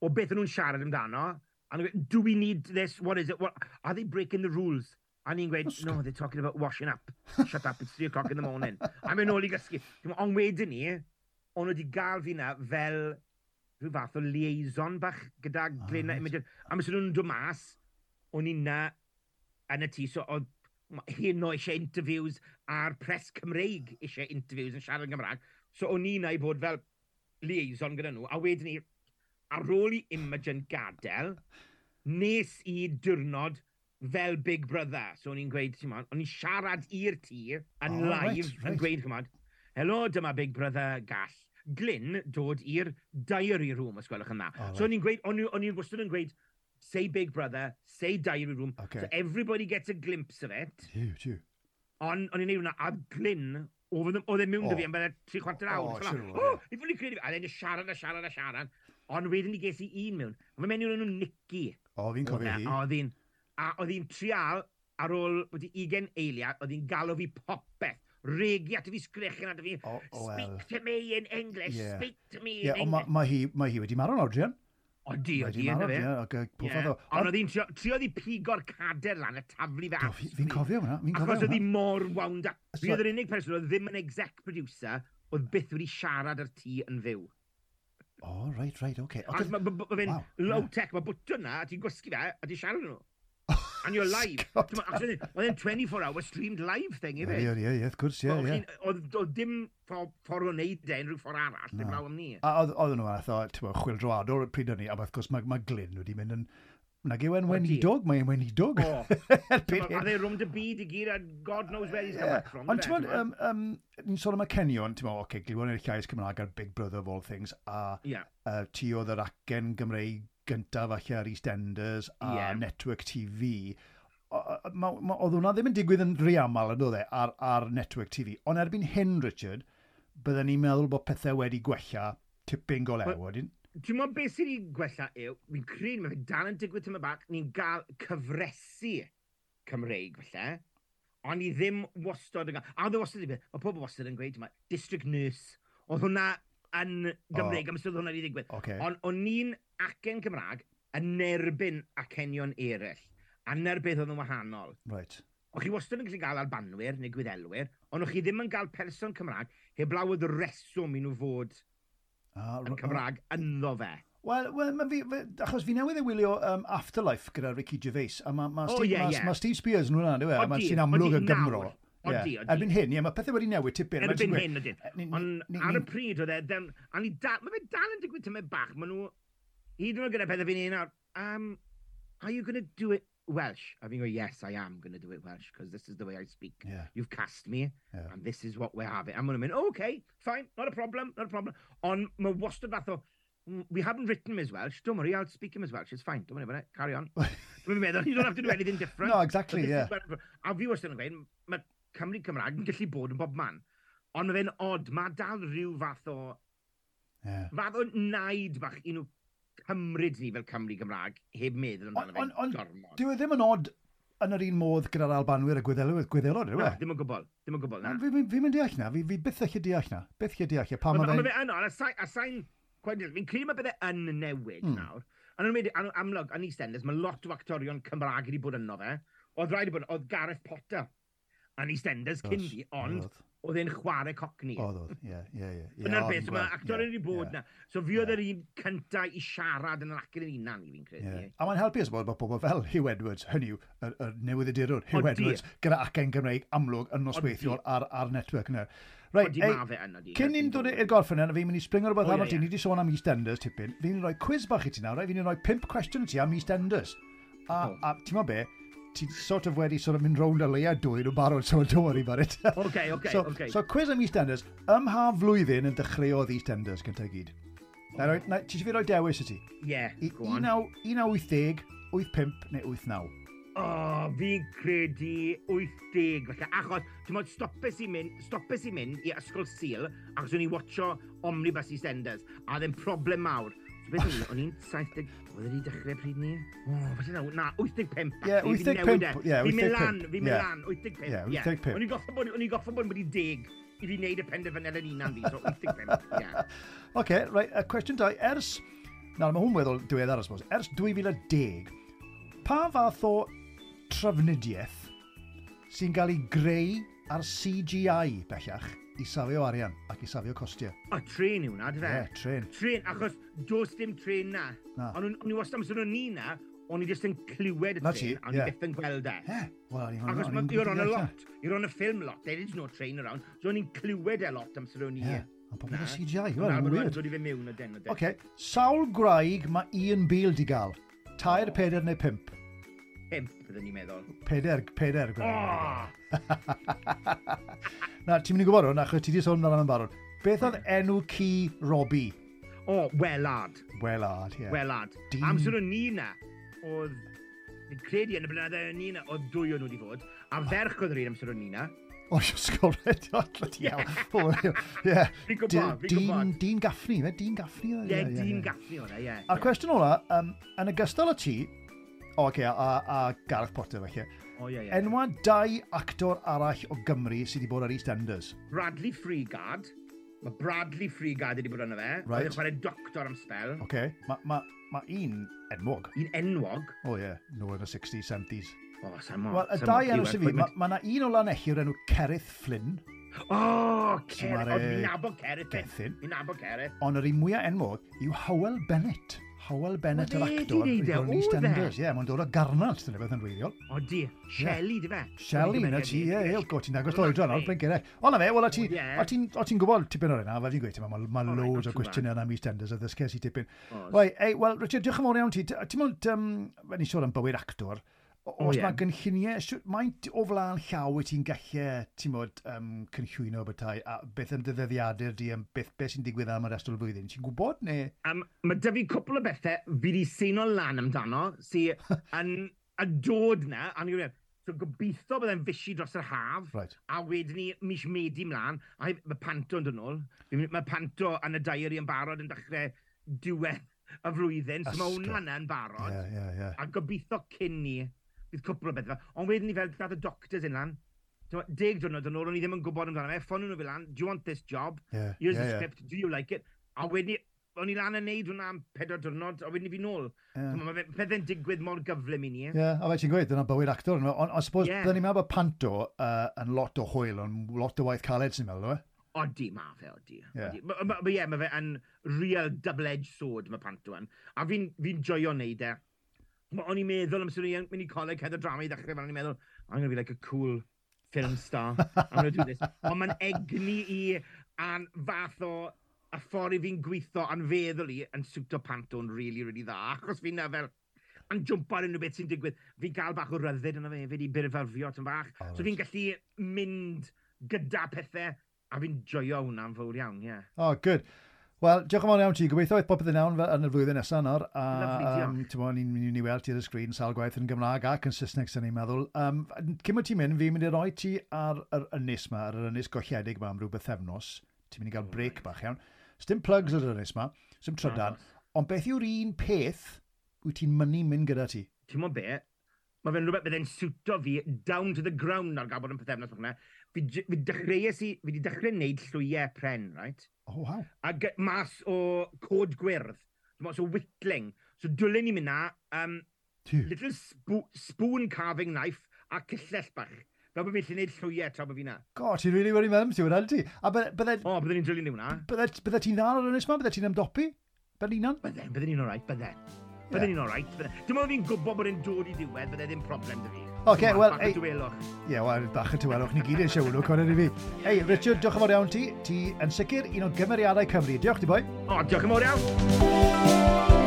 o beth o'n nhw'n siarad amdano, a nhw'n gweud, do we need this, what is it, what, are they breaking the rules? A ni'n gweud, no, they're talking about washing up. Shut up, it's 3 o'clock in the morning. A mynd ôl i gysgu. Ond wedyn ni, o'n wedi gael fi na fel rhyw fath o liaison bach gyda ah, Glena Right. A mis nhw'n dod mas, o'n i na yn y tŷ, so oedd hyn o eisiau interviews a'r pres Cymreig eisiau interviews yn siarad yn Gymraeg. So o'n i'n ei bod fel liaison gyda nhw, a wedyn ni, ar ôl i Imogen gadael, nes i diwrnod fel Big Brother. So o'n i'n gweud, ti'n o'n i'n siarad i'r tŷ yn oh, live, right, right. yn gweud, chymod, helo, dyma Big Brother gall. Glyn dod i'r diary room, os gwelwch yn dda. Oh, so o'n i'n gweud, o'n i'n wastad yn gweud, say Big Brother, say Diary Room. Okay. So everybody gets a glimpse of it. Tiw, tiw. Ond on i'n ei wneud hwnna, a glyn oedd yn oedd yn mewn dy fi am bydde tri chwarter awr. Oh, siwr o. O, i ffwrdd i credu fi. A ddyn siarad a siarad a siarad. Ond wedyn ni ges i un mewn. Mae fe mewn nhw'n Nicky. O, fi'n cofio e, hi. Oedd hi'n... A oedd hi'n trial ar ôl wedi 20 eiliad, oedd hi'n galw fi popeth regi at fi sgrechen at fi, oh, oh, well. speak to me in English, yeah. speak to me yeah, in English. Mae ma hi, ma hi wedi marw'n Adrian. O di, o di yna fe. Ac pwffodd o. Ond oedd hi'n trio ddi pigo'r cader lan y taflu fe at. Fi'n cofio hwnna, fi'n cofio hwnna. Achos oedd hi mor wound up. Fi oedd yr unig person oedd ddim yn exec producer, oedd byth wedi siarad ar tŷ yn fyw. O, right, right, oce. Okay. Ac mae fe'n low-tech, mae bwtwn na, a ti'n gwasgu fe, a ti'n siarad nhw and you're live. Oedd e'n 24 hour streamed live thing, ife? Ie, ie, ie, of course, ie, ie. Oedd dim ffordd o wneud e, unrhyw ffordd arall, dim law am ni. A oedd nhw fath o, ti'n bod, chwil droad o'r pryd o'n ni, a wrth gwrs mae ma Glyn wedi mynd yn... Nag wen i dog, mae'n wen wenidog. O, (laughs) a dde rwm dy byd i gyd, a God knows where he's yeah. coming from. Ond ti'n bod, um, ni'n sôn am y Cenion, ti'n bod, oce, okay, glywo'n i'r llais Cymraeg ar Big Brother of all things, a yeah. uh, ti oedd yr acen Gymreig gyntaf falle ar EastEnders a yeah. Network TV, oedd hwnna ddim yn digwydd yn rhy aml yn dod e ar, ar Network TV. Ond erbyn hyn, Richard, byddwn ni'n meddwl bod pethau wedi gwella tipyn go lew, wedyn. Dwi'n meddwl beth sydd wedi gwella yw, fi'n credu mae dal yn digwydd tyma bach, ni'n gael cyfresu Cymreig falle, ond ni ddim wastod yn gael. A oedd e wastod yn mae pobl wastod yn gweud, mae district nurse, oedd hwnna yn Gymreig, oh. am ystod hwnna wedi digwydd. Okay. Ond o'n ni'n acen Cymraeg yn erbyn acenion eraill. A na'r beth oedd yn wahanol. Right. O'ch chi wastad yn gallu gael albanwyr neu gwyddelwyr, ond o'ch chi ddim yn cael person Cymraeg heblaw oedd reswm i nhw fod uh, yn Cymraeg ah. ynddo fe. Wel, well, fi, fi, achos fi newydd ei wylio um, Afterlife gyda Ricky Gervais, a mae ma Steve, oh, yeah, ma, yeah. ma Steve Spears yn hwnna, dwi'n e? meddwl, sy'n amlwg y Gymro. Odi, yeah. odi. Erbyn hyn, ie, mae pethau wedi newid tipyn. Erbyn hyn, ydyn. Ond ar y pryd, oedd e, a mae fe dal yn digwydd tymau bach, mae nhw hyd yn oed gyda pethau fi'n un nawr, um, are you going to do it Welsh? A fi'n gweud, yes, I am going to do it Welsh, because this is the way I speak. Yeah. You've cast me, yeah. and this is what we're having. I'm going to mynd, oh, okay, fine, not a problem, not a problem. Ond mae wastad fath o, we haven't written him as Welsh, don't worry, I'll speak him as Welsh, it's fine, don't worry about it, carry on. (laughs) Dwi'n meddwl, you don't have to do anything different. No, exactly, yeah. A fi wastad yn gweud, mae Cymru Cymraeg yn gallu bod yn bob man, ond mae fe'n odd, mae dal rhyw fath o, yeah. fath o naid bach, i nhw cymryd ni fel Cymru Gymraeg heb meddwl amdano fe'n on, gormod. Dyw e ddim yn od yn yr un modd gyda'r Albanwyr a Gwyddelwyr, Gwyddelod, yw e? No, ddim yn gwbl, ddim yn gwbl, na. Fi'n fi, fi mynd deall na, fi, fi byth eich deall na, byth eich deall na, pam ma fe'n... Mae fe yn on, a sain, fi'n credu mae bydde yn newid mm. nawr. A nhw'n mynd, amlwg, yn EastEnders, mae lot o actorion Cymraeg wedi bod yno fe. Oedd rhaid i bod, oedd Gareth Potter yn EastEnders cyn fi, ond oedd e'n chwarae cocni. Oedd oedd, ie, ie, ie. Yna'r beth, mae actor yn ei bod na. So fi oedd yr un cyntaf i siarad yn yr acen yn unan i fi'n credu. A mae'n helpu bod bod pobl fel Hugh Edwards, hynny yw, y, y newyddidurwr Hugh Edwards, gyda acen Gymreig amlwg yn nosweithiol ar, ar network yna. Right, ei, cyn ni'n dod i'r gorffen yna, fi'n mynd i springo rhywbeth arno ti, ni wedi sôn am EastEnders tipyn. Fi'n rhoi quiz bach i ti nawr, fi'n rhoi pimp cwestiwn ti am EastEnders. A, a ti'n gwybod be, ti'n sort of wedi sort of mynd rownd y leia dwy nhw'n barod, so don't worry about it. (laughs) OK, OK, so, OK. So quiz am EastEnders. Ym ha flwyddyn yn dechreuodd EastEnders gyntaf gyd? Na, na, na, ti eisiau fi roi dewis i ti? Ie, yeah, go on. 1980, 85 neu 89? O, oh, fi'n credu 80, felly achos, ti'n modd, stopes i mynd, stopes i mynd i Ysgol Sil, achos o'n i watcho Omnibus EastEnders, a ddim problem mawr, Beth o'n? O'n i'n 70... Oedd wedi dechrau pryd ni? O, falle na, na, 85. Ie, 85. E. Ie, 85. Fi'n mynd lan, fi'n mynd lan, 85. Ie, 85. O'n i'n goffa bod, o'n i'n goffo bod wedi deg i fi wneud y penderfyniad yn unan fi, so 85, ie. Oce, right, a cwestiwn 2. Ers, na, mae hwn weddol diweddar, os ers 2010, pa fath o trafnidiaeth sy'n cael ei greu ar CGI bellach i safio arian ac i safio costiau. O, tren yw na, dy fe? Ie, yeah, tren. Tren, achos dos dim tren na. na. Ond o'n i wastad amser o'n ni na, o'n i jyst yn clywed y na tren, a o'n i byth yn gweld e. Ie, wel, Achos you're on a lot, you're on a film lot, there is no train around, so o'n i'n clywed e lot amser o'n i. Ie, ond pobl y CGI, wel, yn wir. Dod i fe mewn o den o den. Oce, sawl graig mae Ian Beale di gael? Tair, peder neu pimp? pimp, byddwn ni'n meddwl. Peder, peder. Oh! (laughs) Na, ti'n mynd i gwybod hwn, achos ti di sôn amdano'n barod. Beth oedd enw ci Robbie? O, oh, Welad. Welad, ie. Yeah. Welad. Dyn... Amser o'n ni na, oedd... Fi'n credu yn y blynyddoedd o'n ni na, oedd dwy o'n nhw wedi fod. A ferch oedd yr un amser o'n ni na. O, oh, ysgol redio, bloody hell. Ie. Fi'n gwybod, fi'n gwybod. Dyn Gaffni, fe? Dyn Gaffni? E, ie, Ie, Dyn Gaffni o'na, e, ie. A'r cwestiwn ola, um, yn ogystal â ti, O, oh, okay, a, a Gareth Potter felly. O, oh, ie, yeah, ie. Yeah. Enwa dau actor arall o Gymru sydd wedi bod ar EastEnders. Bradley Freegard. Mae Bradley Freegard wedi bod yna fe. Right. Oedd yn chwarae doctor am spel. Oce. Okay. Mae ma, ma un enwog. Un enwog? O, oh, ie. Yeah. No, yn y 60s, 70s. O, samo. Wel, y dau enw sydd fi, mae ma na un o lan ellir enw Cerith Flynn. O, Cerith. Oedd fi'n nabod Cerith. E. Gethin. Fi'n nabod Cerith. Ond yr un mwyaf enwog yw Howell Bennett. Howell Bennett yr actor. Wedi ei wneud e, o dde. Ie, mae'n dod o Garnant, dyna beth yn reiddiol. O di, Shelley, di fe. Shelley, na ti, ie, ie, go, ti'n agos loedra nawr, blyn gyrech. O na fe, wel, o ti'n gwybod tipyn o'r yna, fe fi'n gweithio, mae loads o gwestiynau yna mis tenders, a ddysges i tipyn. Wel, Richard, diolch yn fawr iawn ti. Ti'n mwyn, fe ni sôn am bywyd actor, O, Os oh, yeah. mae gynlluniau, maint o flaen llaw wyt ti'n gallu, ti'n bod, um, cynllwyno bethau, a beth yn dyddeddiadau di, am beth, beth sy'n digwydd am y rest o'r flwyddyn? Ti'n gwybod, neu? Um, mae dy fi cwpl o bethau fi wedi seino lan amdano, sy (laughs) yn y dod na, a ni'n wedi, so gobeithio byddai'n fysi dros yr haf, right. a wedyn ni mis medu mlaen, a mae panto yn dod nôl. Mae panto yn y diary yn barod yn dechrau diwedd y flwyddyn, so mae hwnna yn barod. Yeah, yeah, yeah. A gobeithio cyn ni bydd cwpl o bethau. Ond wedyn ni fel, dath y doctors yn lan, deg diwrnod yn ôl, o'n i ddim yn gwybod amdano fe, ffonio nhw fi lan, do you want this job? Yeah, Here's yeah, the script, yeah. do you like it? A wedyn ni, o'n i lan yn neud hwnna am pedwar diwrnod, a wedyn ni fi nôl. Yeah. Mae pethau'n digwydd mor gyflym i ni. Ie, yeah, a fe ti'n gweud, dyna bywyd actor. Ond on, on, suppose, yeah. ni'n meddwl bod panto uh, yn lot o hwyl, ond lot o waith caled sy'n meddwl, e? Odi, ma fe, odi. Yeah. Mae yeah, ma fe yn real double-edged sword, mae panto yn. A fi'n fi joio neud e o'n i'n meddwl amser i'n mynd i coleg head o drama i ddechrau fel o'n i'n meddwl, I'm going to be like a cool film star, I'm going to do this. Ond mae'n egni i a'n fath o y ffordd i fi'n gweithio a'n feddwl i yn siwto panto'n really, really dda. Achos fi'n na fel, yn jwmpo ar unrhyw beth sy'n digwydd. Fi'n cael bach o ryddid yna fe hefyd i byrfyrfio tan bach. Oh, so fi'n gallu mynd gyda pethau a fi'n joio hwnna'n fawr iawn, ie. Yeah. Oh, good. Wel, diolch yn fawr iawn ti. Gobeithio eich popeth yn iawn yn y flwyddyn nesaf nawr. A, um, ti'n bod, ni'n mynd i weld ti ar y sgrin, sawl gwaith yn Gymraeg ac yn Saesneg, sy'n ni'n meddwl. Um, Cym o ti'n mynd, fi'n mynd i roi ti ar yr ynys ma, ar yr ynys golledig ma am rhyw bythefnos. Ti'n mynd i gael break bach iawn. Sdim plugs ar yr ynys ma, sdim trydan. Ond beth yw'r un peth wyt ti'n mynd mynd gyda ti? Ti'n mynd be? Mae fe'n rhywbeth bydde'n siwto fi down to the ground ar gael bod yn pethefnos o'ch Fi, fi dechreuais i, fi wedi dechrau wneud llwyau pren, right? Oh, wow. A mas o cod gwyrdd. Dwi'n so whittling. So dwlen ni mynd na, um, Dude. little spo spoon carving knife a cyllell bach. Fel bod fi'n lle neud llwyau tra bod fi na. Go, ti'n rili really wedi meddwl ti, wedi ti. A bydde... O, bydde ni'n dwyllu ni hwnna. Bydde ti'n dda ar ynnes ma? Bydde ti'n ymdopi? Bydde ni'n? Bydde, bydde ni'n alright, bydde. Bydde ni'n alright. Dim ond fi'n gwybod bod yn dod i ddiwedd, bydde ddim problem dy fi. Okay, wel... Bach y dwelwch. Ie, yeah, wel, bach y tywelwch. Ni gyd yn siwlwch, cwrdd i fi. Ei, Richard, diolch yn fawr iawn ti. Ti yn sicr un o gymeriadau Cymru. Diolch ti, boi. O, diolch yn fawr iawn.